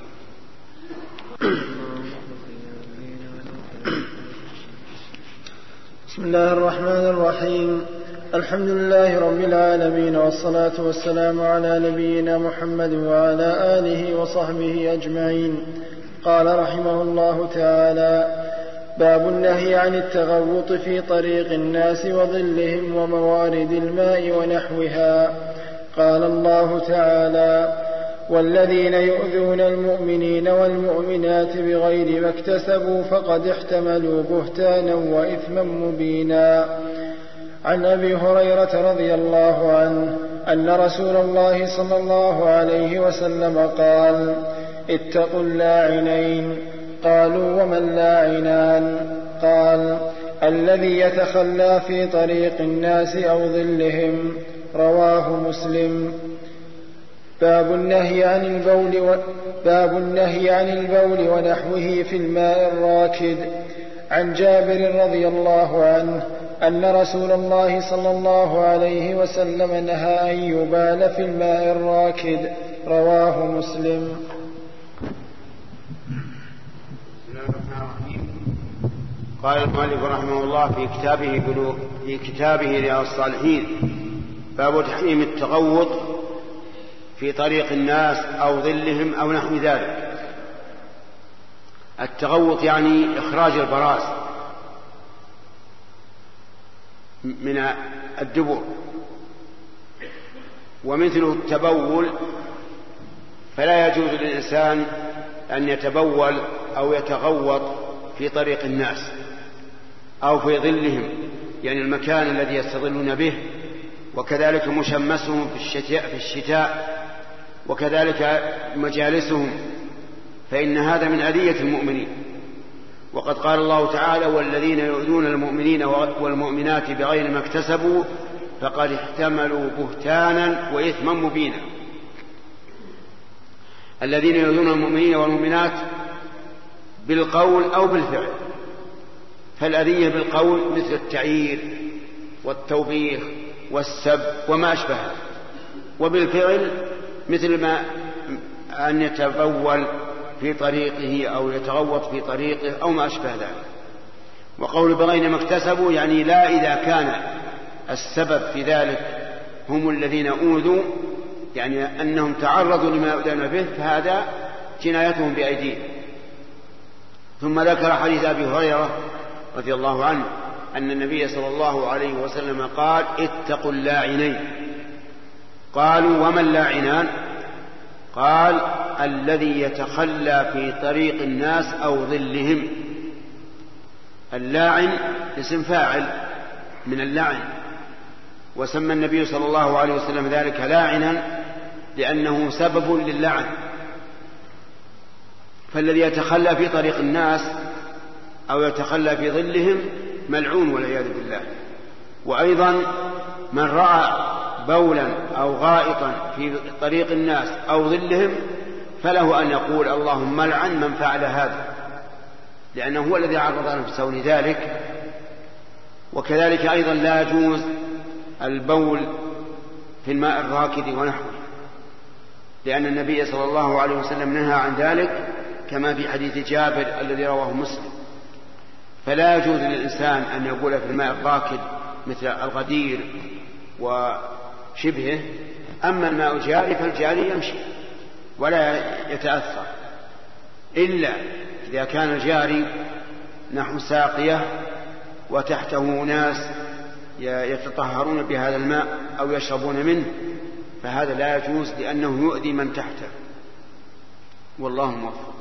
بسم الله الرحمن الرحيم. الحمد لله رب العالمين والصلاة والسلام على نبينا محمد وعلى آله وصحبه أجمعين. قال رحمه الله تعالى باب النهي عن التغوط في طريق الناس وظلهم وموارد الماء ونحوها. قال الله تعالى والذين يؤذون المؤمنين والمؤمنات بغير ما اكتسبوا فقد احتملوا بهتانا وإثما مبينا. عن أبي هريرة رضي الله عنه أن رسول الله صلى الله عليه وسلم قال اتقوا اللاعنين قالوا وما اللاعنان قال الذي يتخلى في طريق الناس أو ظلهم. رواه مسلم. باب النهي عن البول و... باب النهي عن البول ونحوه في الماء الراكد. عن جابر رضي الله عنه أن رسول الله صلى الله عليه وسلم نهى أن يبال في الماء الراكد. رواه مسلم. قال المؤلف رحمه الله في كتابه في كتابه رياض الصالحين باب تحريم التغوط في طريق الناس أو ظلهم أو نحو ذلك. التغوط يعني إخراج البراز من الدبر ومثله التبول فلا يجوز للإنسان أن يتبول أو يتغوط في طريق الناس. أو في ظلهم يعني المكان الذي يستظلون به. وكذلك مشمسهم في الشتاء في الشتاء. وكذلك مجالسهم فإن هذا من أذية المؤمنين. وقد قال الله تعالى والذين يؤذون المؤمنين والمؤمنات بغير ما اكتسبوا فقد احتملوا بهتانا وإثما مبينا. الذين يؤذون المؤمنين والمؤمنات بالقول أو بالفعل. فالأذية بالقول مثل التعيير والتوبيخ والسب وما أشبه. وبالفعل مثل ما أن يتبول في طريقه أو يتغوط في طريقه أو ما أشبه ذلك. وقول بغين ما اكتسبوا يعني لا إذا كان السبب في ذلك هم الذين أوذوا يعني أنهم تعرضوا لما يؤذون به فهذا جنايتهم بأيديهم. ثم ذكر حديث أبي هريرة رضي الله عنه أن النبي صلى الله عليه وسلم قال اتقوا اللاعنين. قالوا وما اللاعنان؟ قال الذي يتخلى في طريق الناس أو ظلهم. اللاعن اسم فاعل من اللعن وسمى النبي صلى الله عليه وسلم ذلك لاعنا لأنه سبب للعن. فالذي يتخلى في طريق الناس أو يتخلى في ظلهم ملعون والعياذ بالله. وأيضا من رأى بولا أو غائطا في طريق الناس أو ظلهم فله أن يقول اللهم لعن من فعل هذا لأنه هو الذي عرض نفسه لذلك. وكذلك أيضا لا يجوز البول في الماء الراكد ونحوه لأن النبي صلى الله عليه وسلم نهى عن ذلك كما في حديث جابر الذي رواه مسلم. فلا يجوز للإنسان أن يقول في الماء الراكد مثل الغدير وشبهه أما الماء الجاري فالجاري يمشي ولا يتأثر. إلا إذا كان الجاري نحو ساقية وتحته ناس يتطهرون بهذا الماء أو يشربون منه فهذا لا يجوز لأنه يؤذي من تحته. والله موفق.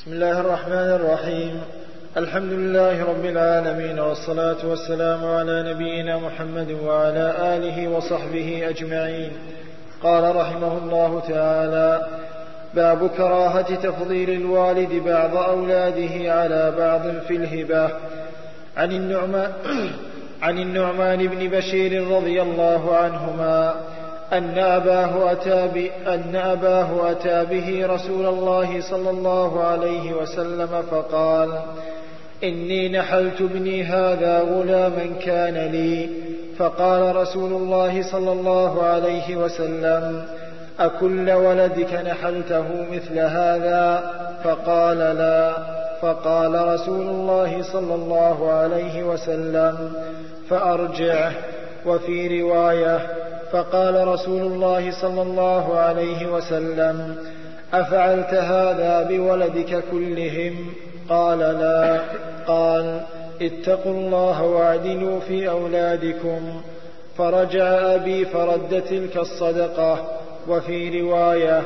بسم الله الرحمن الرحيم. الحمد لله رب العالمين والصلاة والسلام على نبينا محمد وعلى آله وصحبه أجمعين. قال رحمه الله تعالى باب كراهة تفضيل الوالد بعض أولاده على بعض في الهبة عن النعمان عن النعمان بن بشير رضي الله عنهما أن أباه أتى أن أباه أتى به رسول الله صلى الله عليه وسلم فقال إني نحلت ابني هذا غلاما كان لي. فقال رسول الله صلى الله عليه وسلم أكل ولدك نحلته مثل هذا؟ فقال لا. فقال رسول الله صلى الله عليه وسلم فأرجعه. وفي رواية فقال رسول الله صلى الله عليه وسلم أفعلت هذا بولدك كلهم؟ قال لا. قال اتقوا الله واعدلوا في أولادكم. فرجع أبي فرد تلك الصدقة. وفي رواية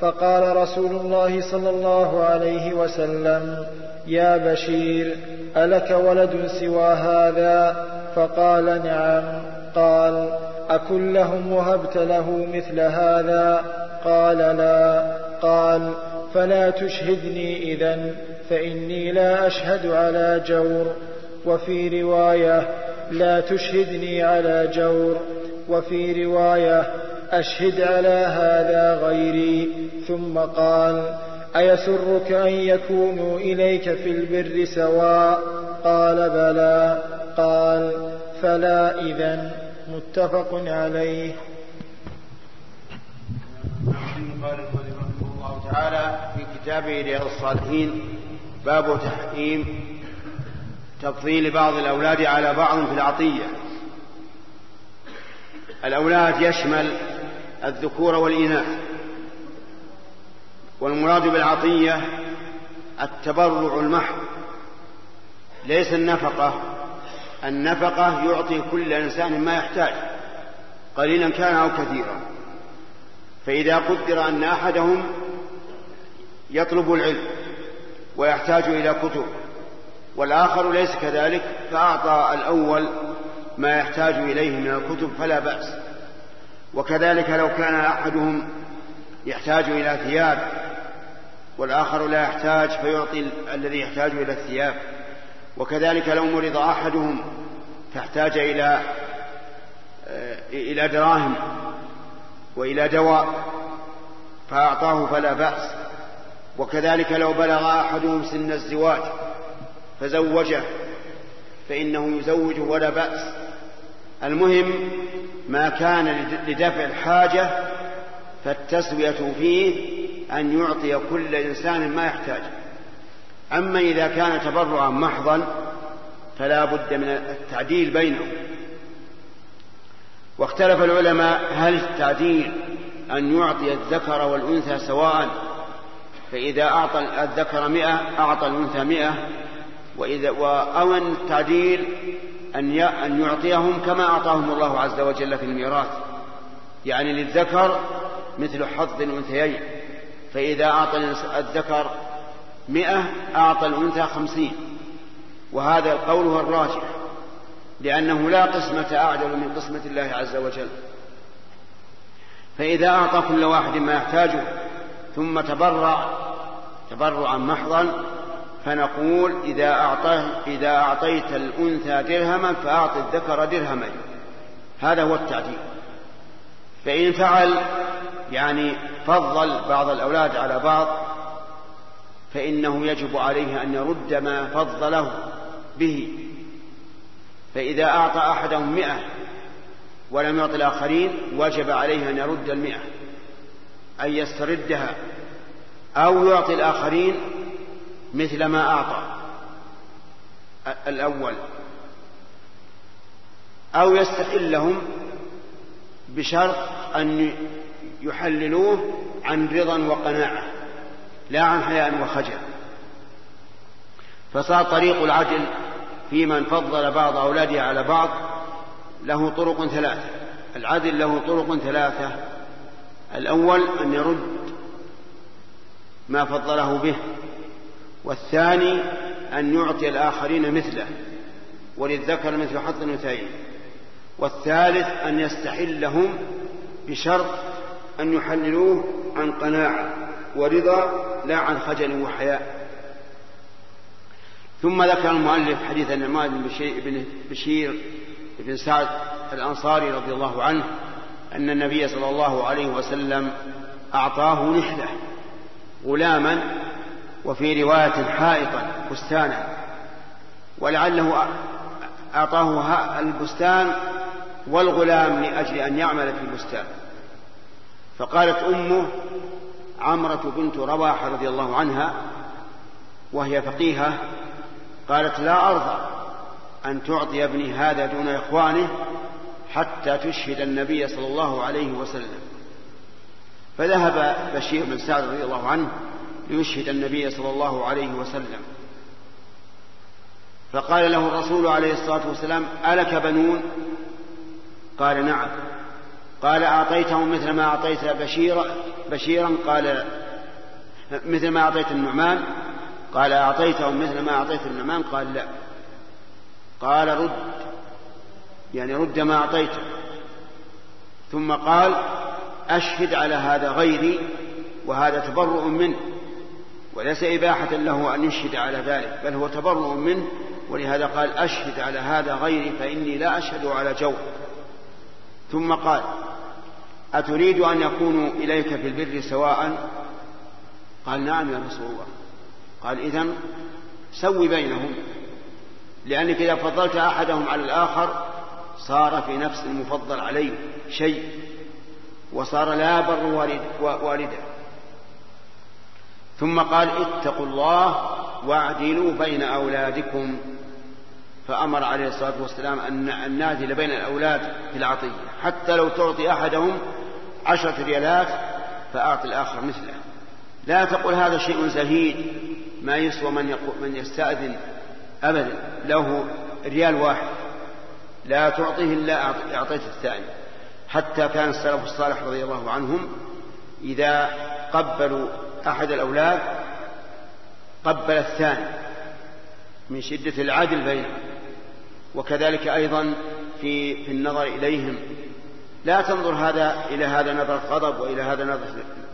فقال رسول الله صلى الله عليه وسلم يا بشير ألك ولد سوى هذا؟ فقال نعم. قال أكن لهم وهبت له مثل هذا؟ قال لا. قال فلا تشهدني إذا فإني لا أشهد على جور. وفي رواية لا تشهدني على جور. وفي رواية أشهد على هذا غيري. ثم قال أيسرك أن يكونوا إليك في البر سواء؟ قال بلى. قال فلا إذن. متفق عليه. قال رحمه الله تعالى في كتابه رياض الصالحين باب تحريم تفضيل بعض الأولاد على بعض في العطية. الأولاد يشمل الذكور والإناث والمراد بالعطية التبرع المحض ليس النفقة. النفقة يعطي كل إنسان ما يحتاج قليلا كان أو كثيرا. فإذا قدر أن أحدهم يطلب العلم ويحتاج إلى كتب والآخر ليس كذلك فأعطى الأول ما يحتاج إليه من الكتب فلا بأس. وكذلك لو كان أحدهم يحتاج إلى ثياب والآخر لا يحتاج فيعطي الذي يحتاج إلى الثياب. وكذلك لو مرض أحدهم فاحتاج إلى إلى دراهم وإلى دواء فأعطاه فلا بأس. وكذلك لو بلغ أحدهم سن الزواج فزوجه فإنه يزوج ولا بأس. المهم ما كان لدفع الحاجة فالتسوية فيه أن يعطي كل إنسان ما يحتاج أما إذا كان تبرعا محضا فلا بد من التعديل بينهم. واختلف العلماء هل التعديل أن يعطي الذكر والأنثى سواء؟ فإذا أعطى الذكر مئة أعطى الأنثى مئة. وإذا أو أن التعديل أن أن يعطيهم كما أعطاهم الله عز وجل في الميراث. يعني للذكر مثل حظ الأنثيين. فإذا أعطى الذكر مئة أعطى الأنثى خمسين. وهذا القول هو الراجح لأنه لا قسمة أعدل من قسمة الله عز وجل. فإذا أعطى كل واحد ما يحتاجه ثم تبرع تبرعا محضا فنقول إذا أعطاه إذا أعطيت الأنثى درهما فأعط الذكر درهمين. هذا هو التعديل فإن فعل يعني فضل بعض الأولاد على بعض فإنه يجب عليه أن يرد ما فضله به. فإذا أعطى أحدهم مئة ولم يعط الآخرين وجب عليه أن يرد المئة أن يستردها أو يعطي الآخرين مثل ما أعطى الأول أو يستحلهم بشرط أن يحللوه عن رضا وقناعة. لا عن حياء وخجل. فصار طريق العدل في من فضل بعض أولاده على بعض له طرق ثلاثة. العدل له طرق ثلاثة. الأول أن يرد ما فضله به. والثاني أن يعطي الآخرين مثله. وللذكر مثل حظ الأنثيين. والثالث أن يستحلهم بشرط أن يحللوه عن قناعة ورضا لا عن خجل وحياء. ثم ذكر المؤلف حديث النعمان بن بشير بن سعد الأنصاري رضي الله عنه أن النبي صلى الله عليه وسلم أعطاه نحلة غلاما وفي رواية حائطا بستانا ولعله أعطاه البستان والغلام لأجل أن يعمل في البستان. فقالت أمه عمرة بنت رواحة رضي الله عنها وهي فقيهة قالت لا أرضى أن تعطي ابني هذا دون إخوانه حتى تشهد النبي صلى الله عليه وسلم. فذهب بشير بن سعد رضي الله عنه ليشهد النبي صلى الله عليه وسلم. فقال له الرسول عليه الصلاة والسلام ألك بنون؟ قال نعم. قال أعطيتهم مثل ما أعطيت بشيرا بشيرا. قال مثل ما أعطيت النعمان. قال أعطيتهم مثل ما أعطيت النعمان. قال لا. قال رد. يعني رد ما أعطيته. ثم قال أشهد على هذا غيري وهذا تبرؤ منه. وليس إباحة له أن يشهد على ذلك بل هو تبرؤ منه. ولهذا قال أشهد على هذا غيري فإني لا أشهد على جور ثم قال أتريد أن يكونوا إليك في البر سواء؟ قال نعم يا رسول الله. قال إذن سوي بينهم لأنك إذا فضلت أحدهم على الآخر صار في نفس المفضل عليه شيء وصار لا بر والد والدة. ثم قال اتقوا الله واعدلوا بين أولادكم. فأمر عليه الصلاة والسلام أن نعدل بين الأولاد في العطية حتى لو تعطي أحدهم عشرة ريالات فأعط الآخر مثله. لا تقل هذا شيء زهيد ما يسوى من, من يستأذن أبدا له ريال واحد. لا تعطيه إلا أعطيت الثاني. حتى كان السلف الصالح رضي الله عنهم إذا قبلوا أحد الأولاد قبل الثاني من شدة العدل بينهم. وكذلك أيضا في في النظر إليهم. لا تنظر هذا إلى هذا نظر غضب وإلى هذا نظر,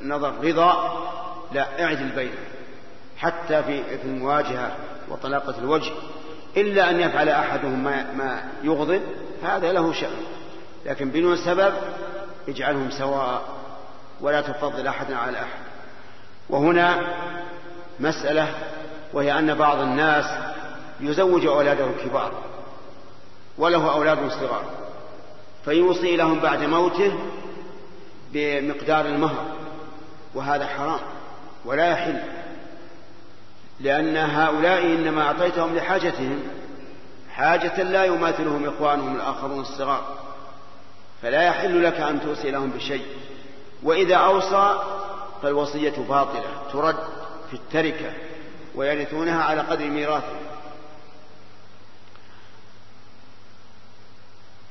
نظر رضا لا اعدل بينهم حتى في في المواجهة وطلاقة الوجه. إلا أن يفعل أحدهم ما, ما يغضب هذا له شأن. لكن بدون سبب اجعلهم سواء ولا تفضل أحدا على أحد. وهنا مسألة وهي أن بعض الناس يزوج أولاده الكبار وله أولاد صغار. فيوصي لهم بعد موته بمقدار المهر وهذا حرام ولا يحل لأن هؤلاء إنما أعطيتهم لحاجتهم حاجة لا يماثلهم إخوانهم الآخرون الصغار. فلا يحل لك أن توصي لهم بشيء. وإذا أوصى فالوصية باطلة ترد في التركة ويرثونها على قدر ميراثهم.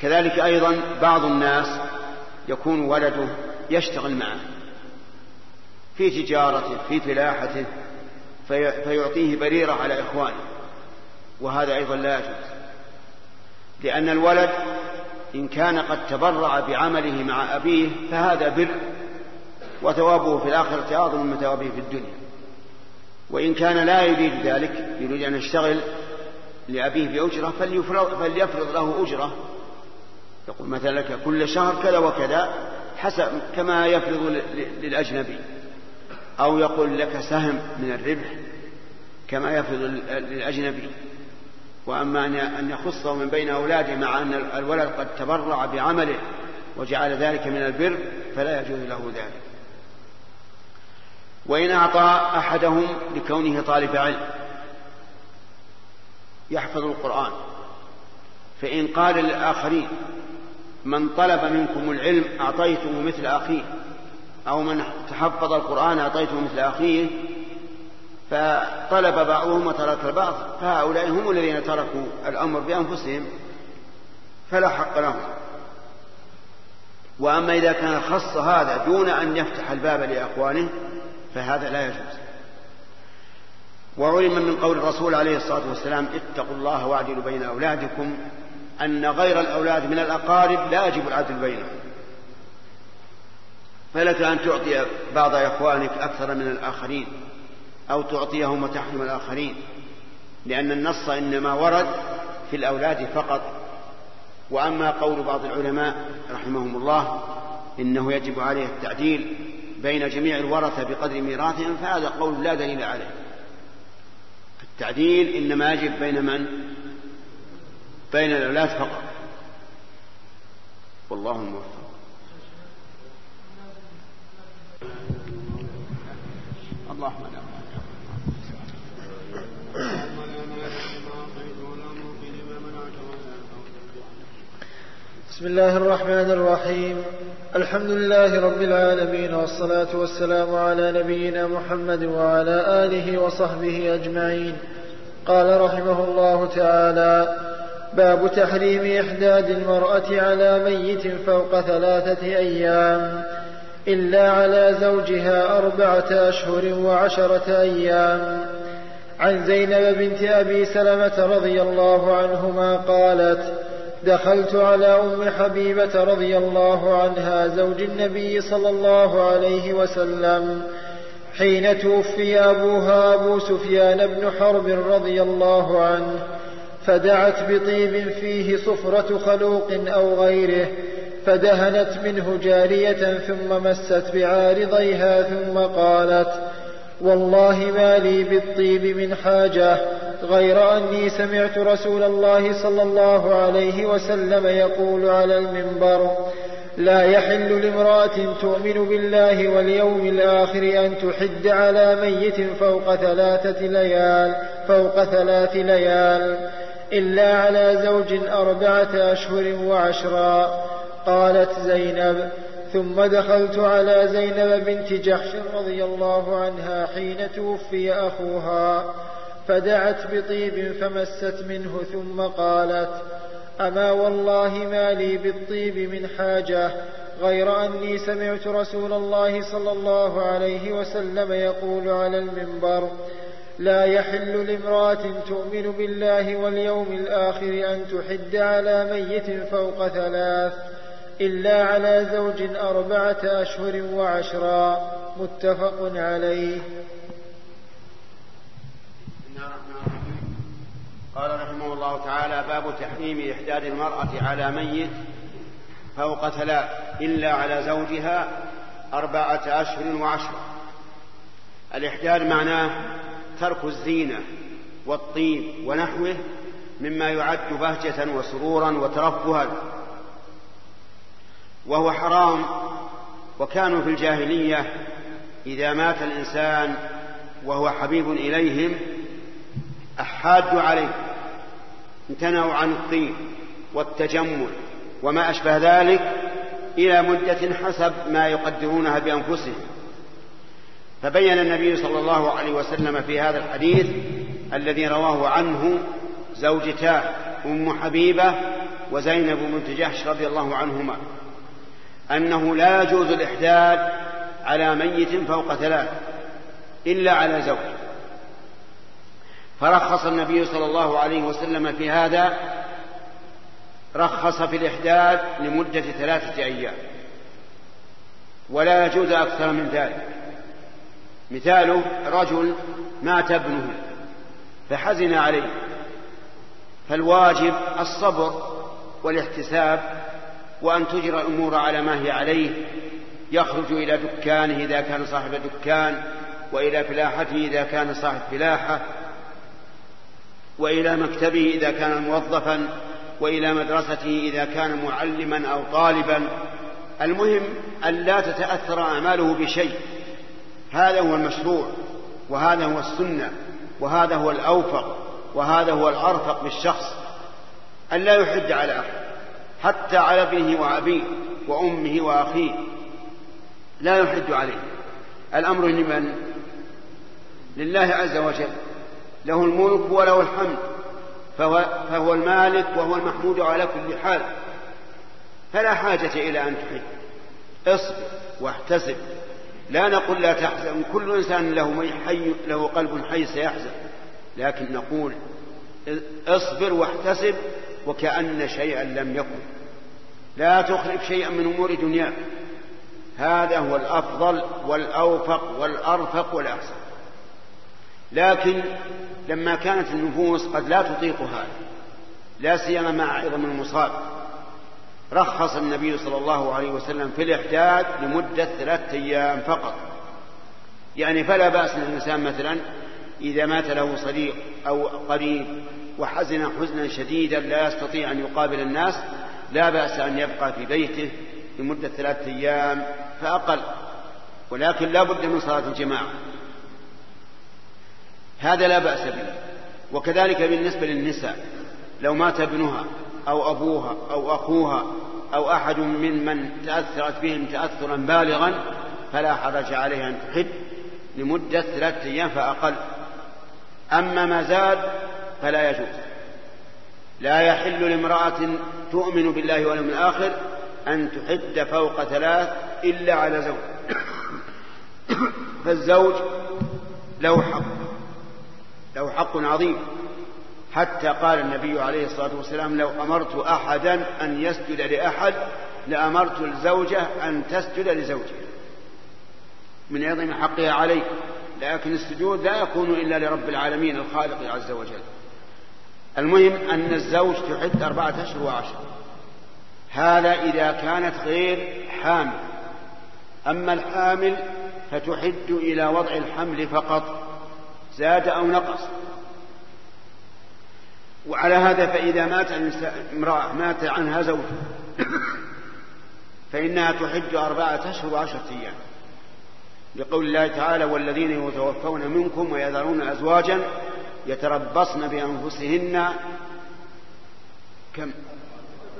كذلك أيضا بعض الناس يكون ولده يشتغل معه في تجارته في فلاحته في فيعطيه بريرة على إخوانه وهذا أيضا لا يجوز لأن الولد إن كان قد تبرع بعمله مع أبيه فهذا بر وثوابه في الآخرة أعظم من ثوابه في الدنيا وإن كان لا يريد ذلك يريد أن يشتغل لأبيه بأجرة فليفرض له أجرة يقول مثلا لك كل شهر كذا وكذا حسب كما يفرض للأجنبي. أو يقول لك سهم من الربح كما يفرض للأجنبي. وأما أن يخصه من بين أولاده مع أن الولد قد تبرع بعمله وجعل ذلك من البر فلا يجوز له ذلك. وإن أعطى أحدهم لكونه طالب علم يحفظ القرآن. فإن قال للآخرين من طلب منكم العلم أعطيته مثل أخيه أو من تحفظ القرآن أعطيته مثل أخيه فطلب بعضهم وترك البعض فهؤلاء هم الذين تركوا الأمر بأنفسهم فلا حق لهم. وأما إذا كان خص هذا دون أن يفتح الباب لأخوانه فهذا لا يجوز. وعلم من قول الرسول عليه الصلاة والسلام اتقوا الله واعدلوا بين أولادكم أن غير الأولاد من الأقارب لا يجب العدل بينهم. فلك أن تعطي بعض إخوانك أكثر من الآخرين أو تعطيهم وتحرم الآخرين؟ لأن النص إنما ورد في الأولاد فقط. وأما قول بعض العلماء رحمهم الله إنه يجب عليه التعديل بين جميع الورثة بقدر ميراثهم فهذا قول لا دليل عليه. التعديل إنما يجب بين من؟ بين الأولاد فقط. والله الموفق اللهم لا. بسم الله الرحمن الرحيم. الحمد لله رب العالمين والصلاة والسلام على نبينا محمد وعلى آله وصحبه أجمعين. قال رحمه الله تعالى باب تحريم إحداد المرأة على ميت فوق ثلاثة أيام إلا على زوجها أربعة أشهر وعشرة أيام. عن زينب بنت أبي سلمة رضي الله عنهما قالت دخلت على أم حبيبة رضي الله عنها زوج النبي صلى الله عليه وسلم حين توفي أبوها أبو سفيان بن حرب رضي الله عنه. فدعت بطيب فيه صفرة خلوق أو غيره فدهنت منه جارية ثم مست بعارضيها ثم قالت والله ما لي بالطيب من حاجة غير أني سمعت رسول الله صلى الله عليه وسلم يقول على المنبر لا يحل لامرأة تؤمن بالله واليوم الآخر أن تحد على ميت فوق ثلاثة ليال فوق ثلاث ليال. إلا على زوج أربعة أشهر وعشرا قالت زينب. ثم دخلت على زينب بنت جحش رضي الله عنها حين توفي أخوها. فدعت بطيب فمست منه ثم قالت أما والله ما لي بالطيب من حاجة غير أني سمعت رسول الله صلى الله عليه وسلم يقول على المنبر لا يحل لامرأة تؤمن بالله واليوم الآخر أن تحد على ميت فوق ثلاث إلا على زوج أربعة أشهر وعشرا متفق عليه. قال رحمه الله تعالى باب تحريم إحداد المرأة على ميت فوق ثلاث إلا على زوجها أربعة أشهر وعشرة الإحداد معناه ترك الزينة والطيب ونحوه مما يعد بهجة وسرورا وترفها وهو حرام وكانوا في الجاهلية إذا مات الإنسان وهو حبيب إليهم أحادوا عليه امتنعوا عن الطيب والتجمل وما أشبه ذلك إلى مدة حسب ما يقدرونها بأنفسهم. فبين النبي صلى الله عليه وسلم في هذا الحديث الذي رواه عنه زوجتا أم حبيبة وزينب بنت جحش رضي الله عنهما أنه لا يجوز الإحداد على ميت فوق ثلاث إلا على زوج. فرخص النبي صلى الله عليه وسلم في هذا رخص في الإحداد لمدة ثلاثة أيام ولا يجوز أكثر من ذلك. مثاله رجل مات ابنه فحزن عليه فالواجب الصبر والاحتساب وأن تجرى الأمور على ما هي عليه يخرج إلى دكانه إذا كان صاحب دكان وإلى فلاحته إذا كان صاحب فلاحة وإلى مكتبه إذا كان موظفا وإلى مدرسته إذا كان معلما أو طالبا. المهم أن لا تتأثر أعماله بشيء. هذا هو المشروع وهذا هو السنة وهذا هو الأوفق وهذا هو الأرفق بالشخص أن لا يحد على أحد حتى على ابنه وأبيه وأمه وأخيه لا يحد عليه. الأمر لمن؟ لله عز وجل. له الملك وله الحمد فهو, فهو المالك وهو المحمود على كل حال. فلا حاجة إلى أن تحد اصبر واحتسب. لا نقول لا تحزن. كل إنسان له حي له قلب حي سيحزن. لكن نقول اصبر واحتسب وكأن شيئا لم يكن. لا تخلف شيئا من أمور دنياك. هذا هو الأفضل والأوفق والأرفق والأحسن. لكن لما كانت النفوس قد لا تطيق هذا لا سيما مع عظم المصاب رخص النبي صلى الله عليه وسلم في الإحداد لمدة ثلاثة أيام فقط. يعني فلا بأس للإنسان مثلا إذا مات له صديق أو قريب وحزن حزنا شديدا لا يستطيع أن يقابل الناس لا بأس أن يبقى في بيته لمدة ثلاثة أيام فأقل. ولكن لا بد من صلاة الجماعة. هذا لا بأس به. وكذلك بالنسبة للنساء لو مات ابنها أو أبوها أو أخوها أو أحد ممن تأثرت بهم تأثرا بالغا فلا حرج عليها أن تحد لمدة ثلاثة أيام فأقل. أما ما زاد فلا يجوز. لا يحل لامرأة تؤمن بالله واليوم الآخر أن تحد فوق ثلاث إلا على زوج. فالزوج له حق له حق عظيم. حتى قال النبي عليه الصلاة والسلام لو أمرت أحدا أن يسجد لأحد لأمرت الزوجة أن تسجد لزوجها. من عظم حقها عليه لكن السجود لا يكون إلا لرب العالمين الخالق عز وجل. المهم أن الزوج تحد أربعة أشهر وعشر. هذا إذا كانت غير حامل. أما الحامل فتحد إلى وضع الحمل فقط زاد أو نقص. وعلى هذا فإذا مات امرأة مات عنها زوج. فإنها تحج أربعة أشهر وعشرة أيام. لقول الله تعالى والذين يتوفون منكم ويذرون أزواجا يتربصن بأنفسهن كم؟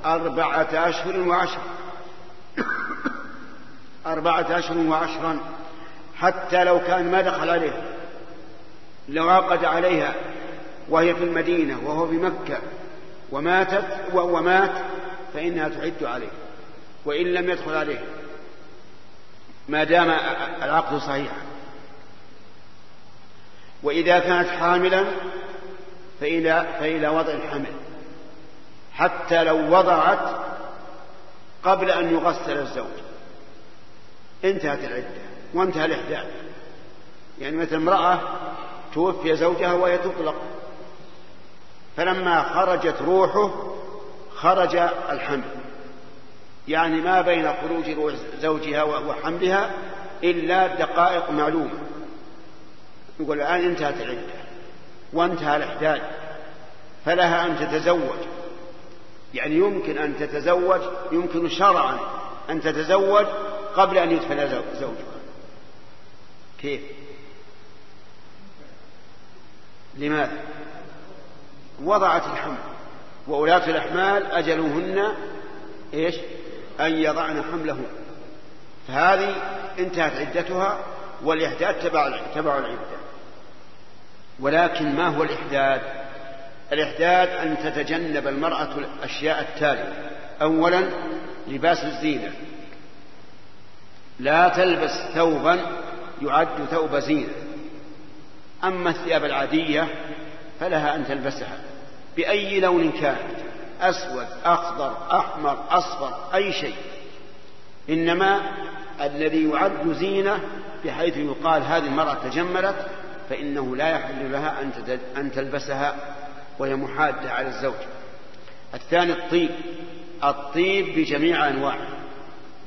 أربعة أشهر وعشر أربعة أشهر وعشرا. حتى لو كان ما دخل عليه لو عقد عليها وهي في المدينة وهو في مكة. وماتت ومات فإنها تعد عليه. وإن لم يدخل عليه ما دام العقد صحيحا. وإذا كانت حاملا فإلى, فإلى وضع الحمل. حتى لو وضعت قبل أن يغسل الزوج. انتهت العدة وانتهى الإحداث. يعني مثل امرأة توفي زوجها وهي تطلق. فلما خرجت روحه خرج الحمل. يعني ما بين خروج روح زوجها وحملها إلا دقائق معلومة. يقول الآن انتهت العدة وانتهى الإحداد فلها أن تتزوج. يعني يمكن أن تتزوج يمكن شرعا أن تتزوج قبل أن يدفن زوجها. كيف؟ لماذا؟ وضعت الحمل. وولاة الأحمال أجلهن إيش؟ أن يضعن حملهن. فهذه انتهت عدتها والإحداد تبع تبع العدة. ولكن ما هو الإحداد؟ الإحداد أن تتجنب المرأة الأشياء التالية. أولا لباس الزينة. لا تلبس ثوبا يعد ثوب زينة. أما الثياب العادية فلها أن تلبسها. بأي لون كانت أسود أخضر أحمر أصفر أي شيء. إنما الذي يعد زينة بحيث يقال هذه المرأة تجملت فإنه لا يحل لها أن تلبسها وهي محادة على الزوج. الثاني الطيب الطيب بجميع أنواعه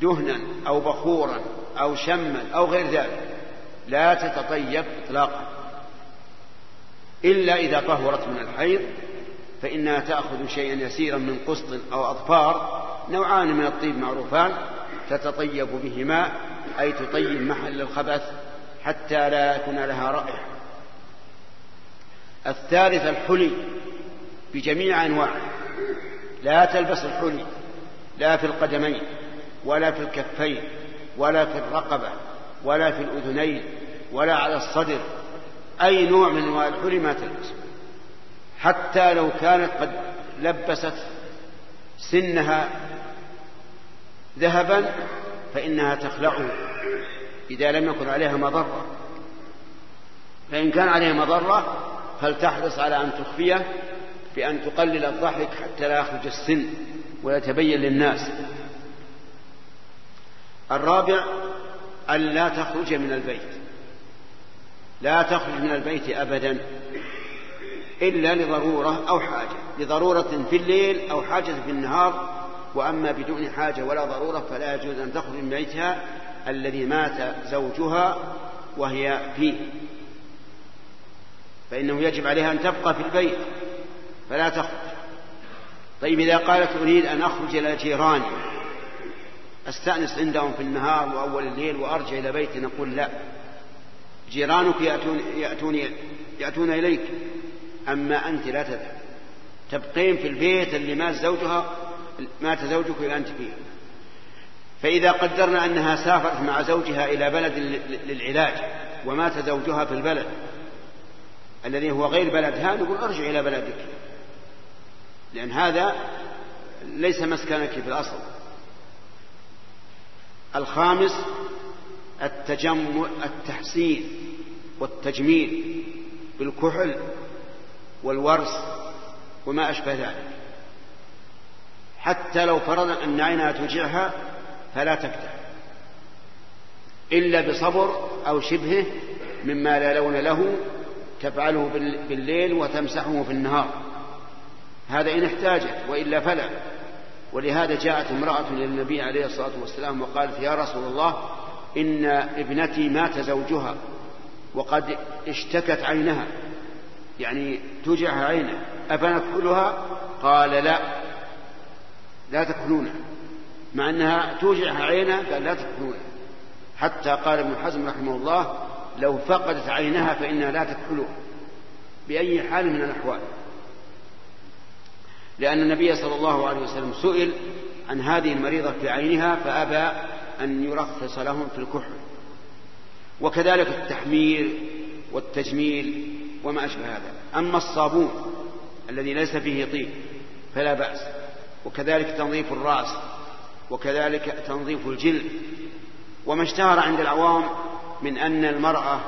دهنا أو بخورا أو شما أو غير ذلك لا تتطيب إطلاقا إلا إذا طهرت من الحيض فإنها تأخذ شيئا يسيرا من قسط أو أظفار نوعان من الطيب معروفان تتطيب بهما أي تطيب محل الخبث حتى لا يكون لها رائحة. الثالث الحلي بجميع أنواعه. لا تلبس الحلي لا في القدمين ولا في الكفين ولا في الرقبة ولا في الأذنين ولا على الصدر أي نوع من أنواع الحلي ما تلبس. حتى لو كانت قد لبست سنها ذهبا فإنها تخلعه إذا لم يكن عليها مضرة. فإن كان عليها مضرة فلتحرص على أن تخفيه بأن تقلل الضحك حتى لا يخرج السن ويتبين للناس. الرابع أن لا تخرج من البيت. لا تخرج من البيت أبدا. إلا لضرورة أو حاجة. لضرورة في الليل أو حاجة في النهار وأما بدون حاجة ولا ضرورة فلا يجوز أن تخرج من بيتها الذي مات زوجها وهي فيه. فإنه يجب عليها أن تبقى في البيت فلا تخرج. طيب إذا قالت أريد أن أخرج إلى جيراني أستأنس عندهم في النهار وأول الليل وأرجع إلى بيتي؟ نقول لا. جيرانك يأتون, يأتون, يأتون إليك. أما أنت لا تذهب. تبقين في البيت اللي مات زوجها مات زوجك وأنت فيه فإذا قدرنا أنها سافرت مع زوجها إلى بلد للعلاج ومات زوجها في البلد الذي هو غير بلدها نقول ارجع إلى بلدك. لأن هذا ليس مسكنك في الأصل. الخامس التجمل التحسين والتجميل بالكحل والورس وما أشبه ذلك. حتى لو فرضنا أن عينها توجعها فلا تكتح إلا بصبر أو شبهه مما لا لون له تفعله بالليل وتمسحه في النهار. هذا إن احتاجت وإلا فلا. ولهذا جاءت امرأة للنبي عليه الصلاة والسلام وقالت يا رسول الله إن ابنتي مات زوجها وقد اشتكت عينها. يعني توجعها عينها أفنكحلها قال لا. لا تكحلونها مع أنها توجعها عينها قال لا تكحلونها حتى قال ابن حزم رحمه الله لو فقدت عينها فإنها لا تكحلها بأي حال من الأحوال. لأن النبي صلى الله عليه وسلم سئل عن هذه المريضة في عينها فأبى أن يرخص لهم في الكحل وكذلك التحمير والتجميل وما أشبه هذا. أما الصابون الذي ليس فيه طيب فلا بأس. وكذلك تنظيف الرأس وكذلك تنظيف الجلد. وما اشتهر عند العوام من أن المرأة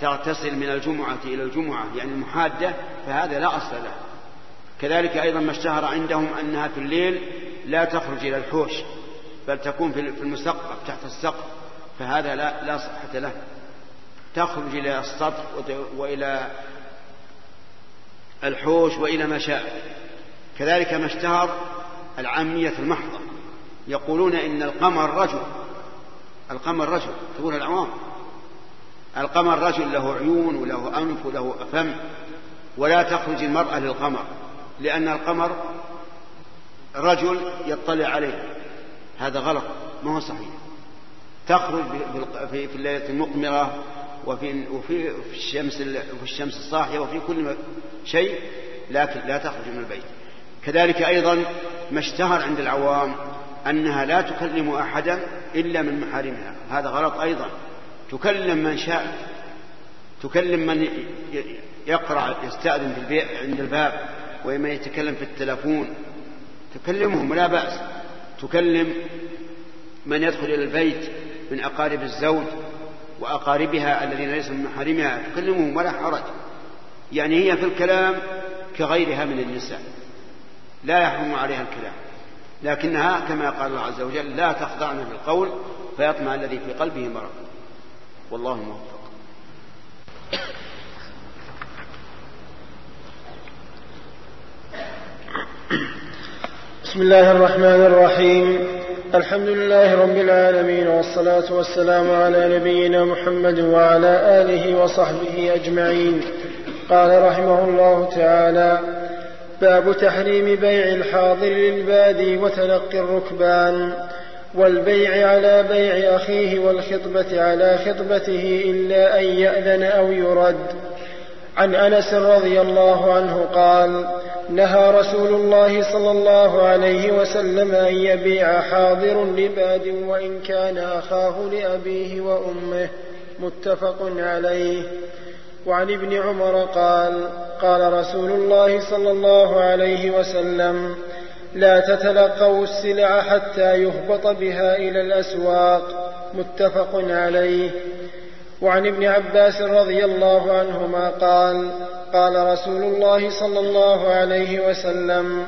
تغتسل من الجمعة إلى الجمعة يعني المحادة فهذا لا أصل له. كذلك أيضا ما اشتهر عندهم أنها في الليل لا تخرج إلى الحوش بل تكون في المسقف تحت السقف فهذا لا, لا صحة له. تخرج إلى السطح وإلى الحوش وإلى ما شاء. كذلك ما اشتهر العامية المحضة. يقولون إن القمر رجل. القمر رجل. تقول العوام. القمر رجل له عيون وله أنف وله فم ولا تخرج المرأة للقمر. لأن القمر رجل يطلع عليه. هذا غلط. ما هو صحيح. تخرج في الليلة المقمرة وفي وفي في الشمس في الشمس الصاحية وفي كل شيء لكن لا تخرج من البيت. كذلك أيضا ما اشتهر عند العوام أنها لا تكلم أحدا إلا من محارمها. هذا غلط أيضا. تكلم من شاء تكلم من يقرأ يستأذن عند الباب ومن يتكلم في التلفون. تكلمهم لا بأس. تكلم من يدخل إلى البيت من أقارب الزوج وأقاربها الذين ليسوا من محارمها تكلمهم ولا حرج. يعني هي في الكلام كغيرها من النساء لا يحرم عليها الكلام. لكنها كما قال الله عز وجل لا تخضعن بالقول فيطمع الذي في قلبه مرض. والله موفق. بسم الله الرحمن الرحيم. الحمد لله رب العالمين والصلاة والسلام على نبينا محمد وعلى آله وصحبه أجمعين. قال رحمه الله تعالى باب تحريم بيع الحاضر للبادي وتلقي الركبان والبيع على بيع أخيه والخطبة على خطبته إلا أن يأذن أو يرد. عن أنس رضي الله عنه قال نهى رسول الله صلى الله عليه وسلم أن يبيع حاضر لباد وإن كان أخاه لأبيه وأمه متفق عليه. وعن ابن عمر قال قال رسول الله صلى الله عليه وسلم لا تتلقوا السلع حتى يهبط بها إلى الأسواق متفق عليه. وعن ابن عباس رضي الله عنهما قال قال رسول الله صلى الله عليه وسلم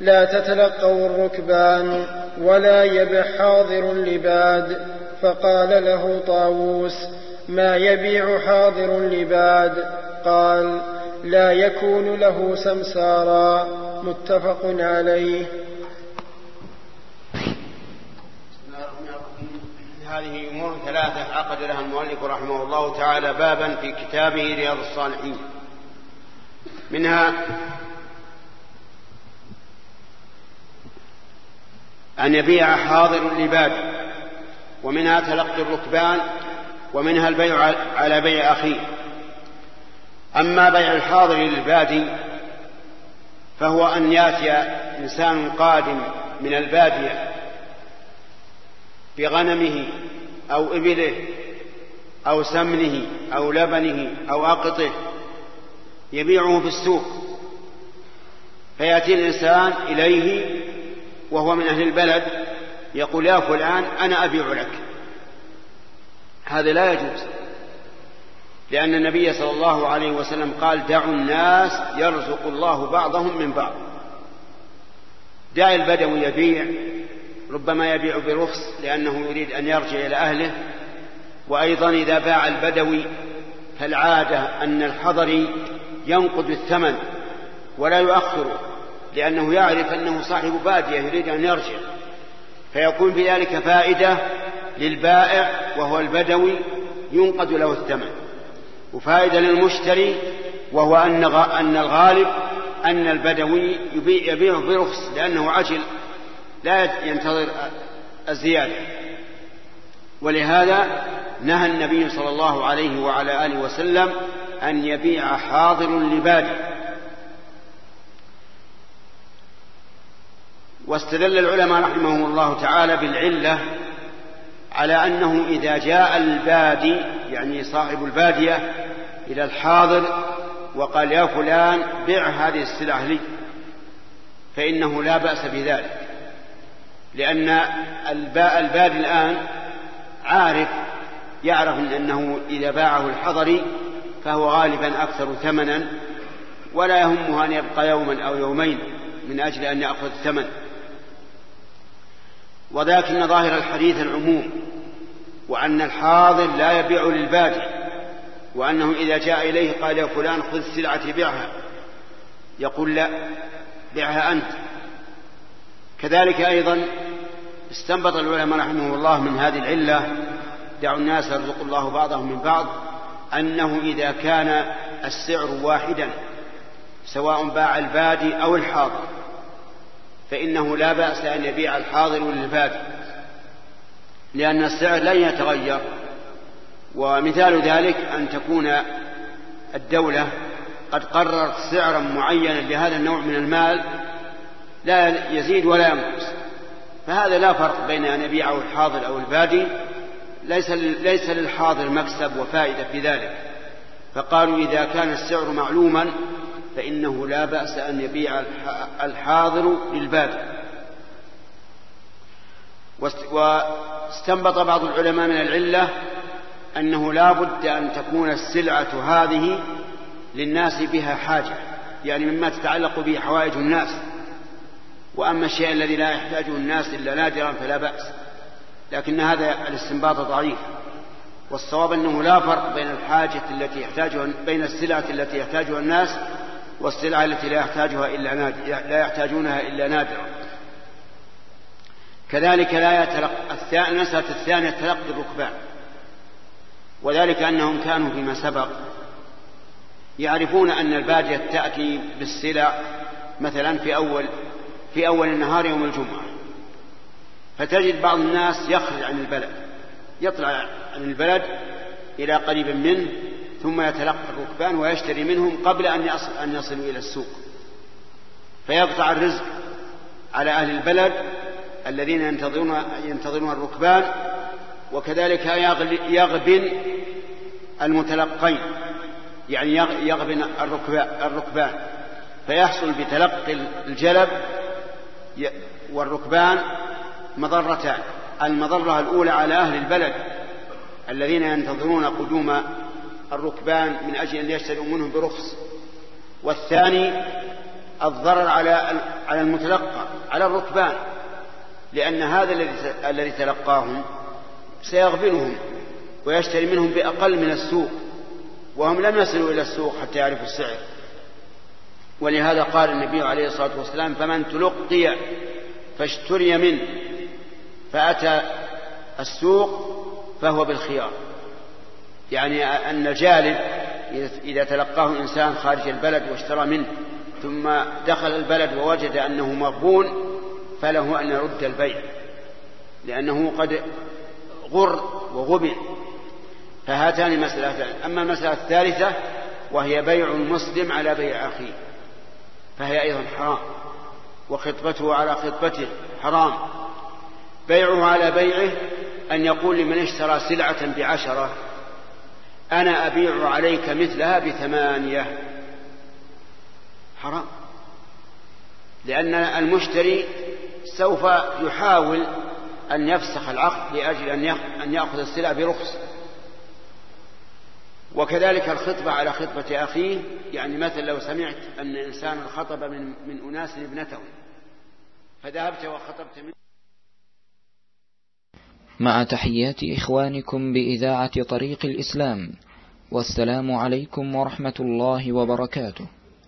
لا تتلقوا الركبان ولا يبع حاضر لباد فقال له طاووس ما يبيع حاضر لباد قال لا يكون له سمسارا. متفق عليه. هذه أمور ثلاثة عقد لها المؤلف رحمه الله تعالى بابا في كتابه رياض الصالحين. منها أن يبيع حاضر لباد ومنها تلقي الركبان ومنها البيع على بيع أخيه. أما بيع الحاضر للبادي فهو أن يأتي إنسان قادم من البادية بغنمه أو إبله أو سمنه أو لبنه أو أقطه يبيعه في السوق. فيأتي الإنسان إليه وهو من أهل البلد يقول يا فلان أنا أبيع لك. هذا لا يجوز لأن النبي صلى الله عليه وسلم قال دعوا الناس يرزق الله بعضهم من بعض. دع البدوي يبيع ربما يبيع برخص لأنه يريد أن يرجع إلى أهله. وأيضا إذا باع البدوي فالعادة أن الحضري ينقد الثمن ولا يؤخره لأنه يعرف أنه صاحب بادية يريد أن يرجع. فيكون في ذلك فائدة للبائع وهو البدوي ينقد له الثمن. وفائدة للمشتري وهو أن أن الغالب أن البدوي يبيع, برخص لأنه عجل لا ينتظر الزيادة. ولهذا نهى النبي صلى الله عليه وعلى آله وسلم أن يبيع حاضر لبادي واستدل العلماء رحمهم الله تعالى بالعلة على أنه إذا جاء البادي يعني صاحب البادية إلى الحاضر وقال يا فلان بع هذه السلعة لي فإنه لا بأس بذلك. لأن البادي الآن عارف يعرف أنه إذا باعه الحضري فهو غالبا أكثر ثمنا ولا يهمه أن يبقى يوما أو يومين من أجل أن يأخذ الثمن. ولكن ظاهر الحديث العموم وأن الحاضر لا يبيع للبادي وأنه إذا جاء إليه قال يا فلان خذ سلعتي بيعها. يقول لا بيعها أنت. كذلك أيضا استنبط العلماء رحمه الله من هذه العلة دعوا الناس يرزق الله بعضهم من بعض أنه إذا كان السعر واحدا سواء باع البادي أو الحاضر فإنه لا بأس أن يبيع الحاضر للبادي لأن السعر لن يتغير ومثال ذلك أن تكون الدولة قد قررت سعرا معينا لهذا النوع من المال لا يزيد ولا ينقص. فهذا لا فرق بين أن يبيعه الحاضر أو البادي. ليس ليس للحاضر مكسب وفائدة في ذلك. فقالوا إذا كان السعر معلوما فإنه لا بأس أن يبيع الحاضر للبادي. واستنبط بعض العلماء من العلة أنه لا بد أن تكون السلعة هذه للناس بها حاجة. يعني مما تتعلق به حوائج الناس. وأما الشيء الذي لا يحتاجه الناس إلا نادرا فلا بأس لكن هذا الاستنباط ضعيف والصواب أنه لا فرق بين الحاجة التي يحتاجها بين السلعة التي يحتاجها الناس والسلعة التي لا يحتاجها إلا نادر لا يحتاجونها إلا نادرا. كذلك لا يتلقى المسألة الثانية تلقي الركبان وذلك أنهم كانوا فيما سبق يعرفون أن البادية تأتي بالسلع مثلا في أول في أول النهار يوم الجمعة. فتجد بعض الناس يخرج عن البلد يطلع عن البلد إلى قريب منه ثم يتلقى الركبان ويشتري منهم قبل أن يصل أن يصلوا إلى السوق. فيقطع الرزق على أهل البلد الذين ينتظرون ينتظرون الركبان وكذلك يغبن المتلقين يعني يغبن الركبان. فيحصل بتلقي الجلب والركبان مضرتان. المضرة الأولى على أهل البلد الذين ينتظرون قدوم الركبان من أجل أن يشتروا منهم برخص. والثاني الضرر على على المتلقى على الركبان لأن هذا الذي تلقاهم سيغبنهم ويشتري منهم بأقل من السوق وهم لم يصلوا إلى السوق حتى يعرفوا السعر. ولهذا قال النبي عليه الصلاة والسلام فمن تلقي فاشتري منه فأتى السوق فهو بالخيار. يعني أن الجالب إذا تلقاه إنسان خارج البلد واشترى منه ثم دخل البلد ووجد أنه مغبون فله أن يرد البيع لأنه قد غر وغبن فهاتان مسألتان. أما المسألة الثالثة وهي بيع المسلم على بيع أخيه. فهي أيضا حرام. وخطبته على خطبته حرام. بيعه على بيعه أن يقول لمن اشترى سلعة بعشرة أنا أبيع عليك مثلها بثمانية. حرام. لأن المشتري سوف يحاول أن يفسخ العقد لأجل أن يأخذ السلع برخص وكذلك الخطبة على خطبة أخيه يعني مثل لو سمعت أن إنسان خطب من, من أناس ابنته. فذهبت وخطبت منه. مع تحيات إخوانكم بإذاعة طريق الإسلام والسلام عليكم ورحمة الله وبركاته.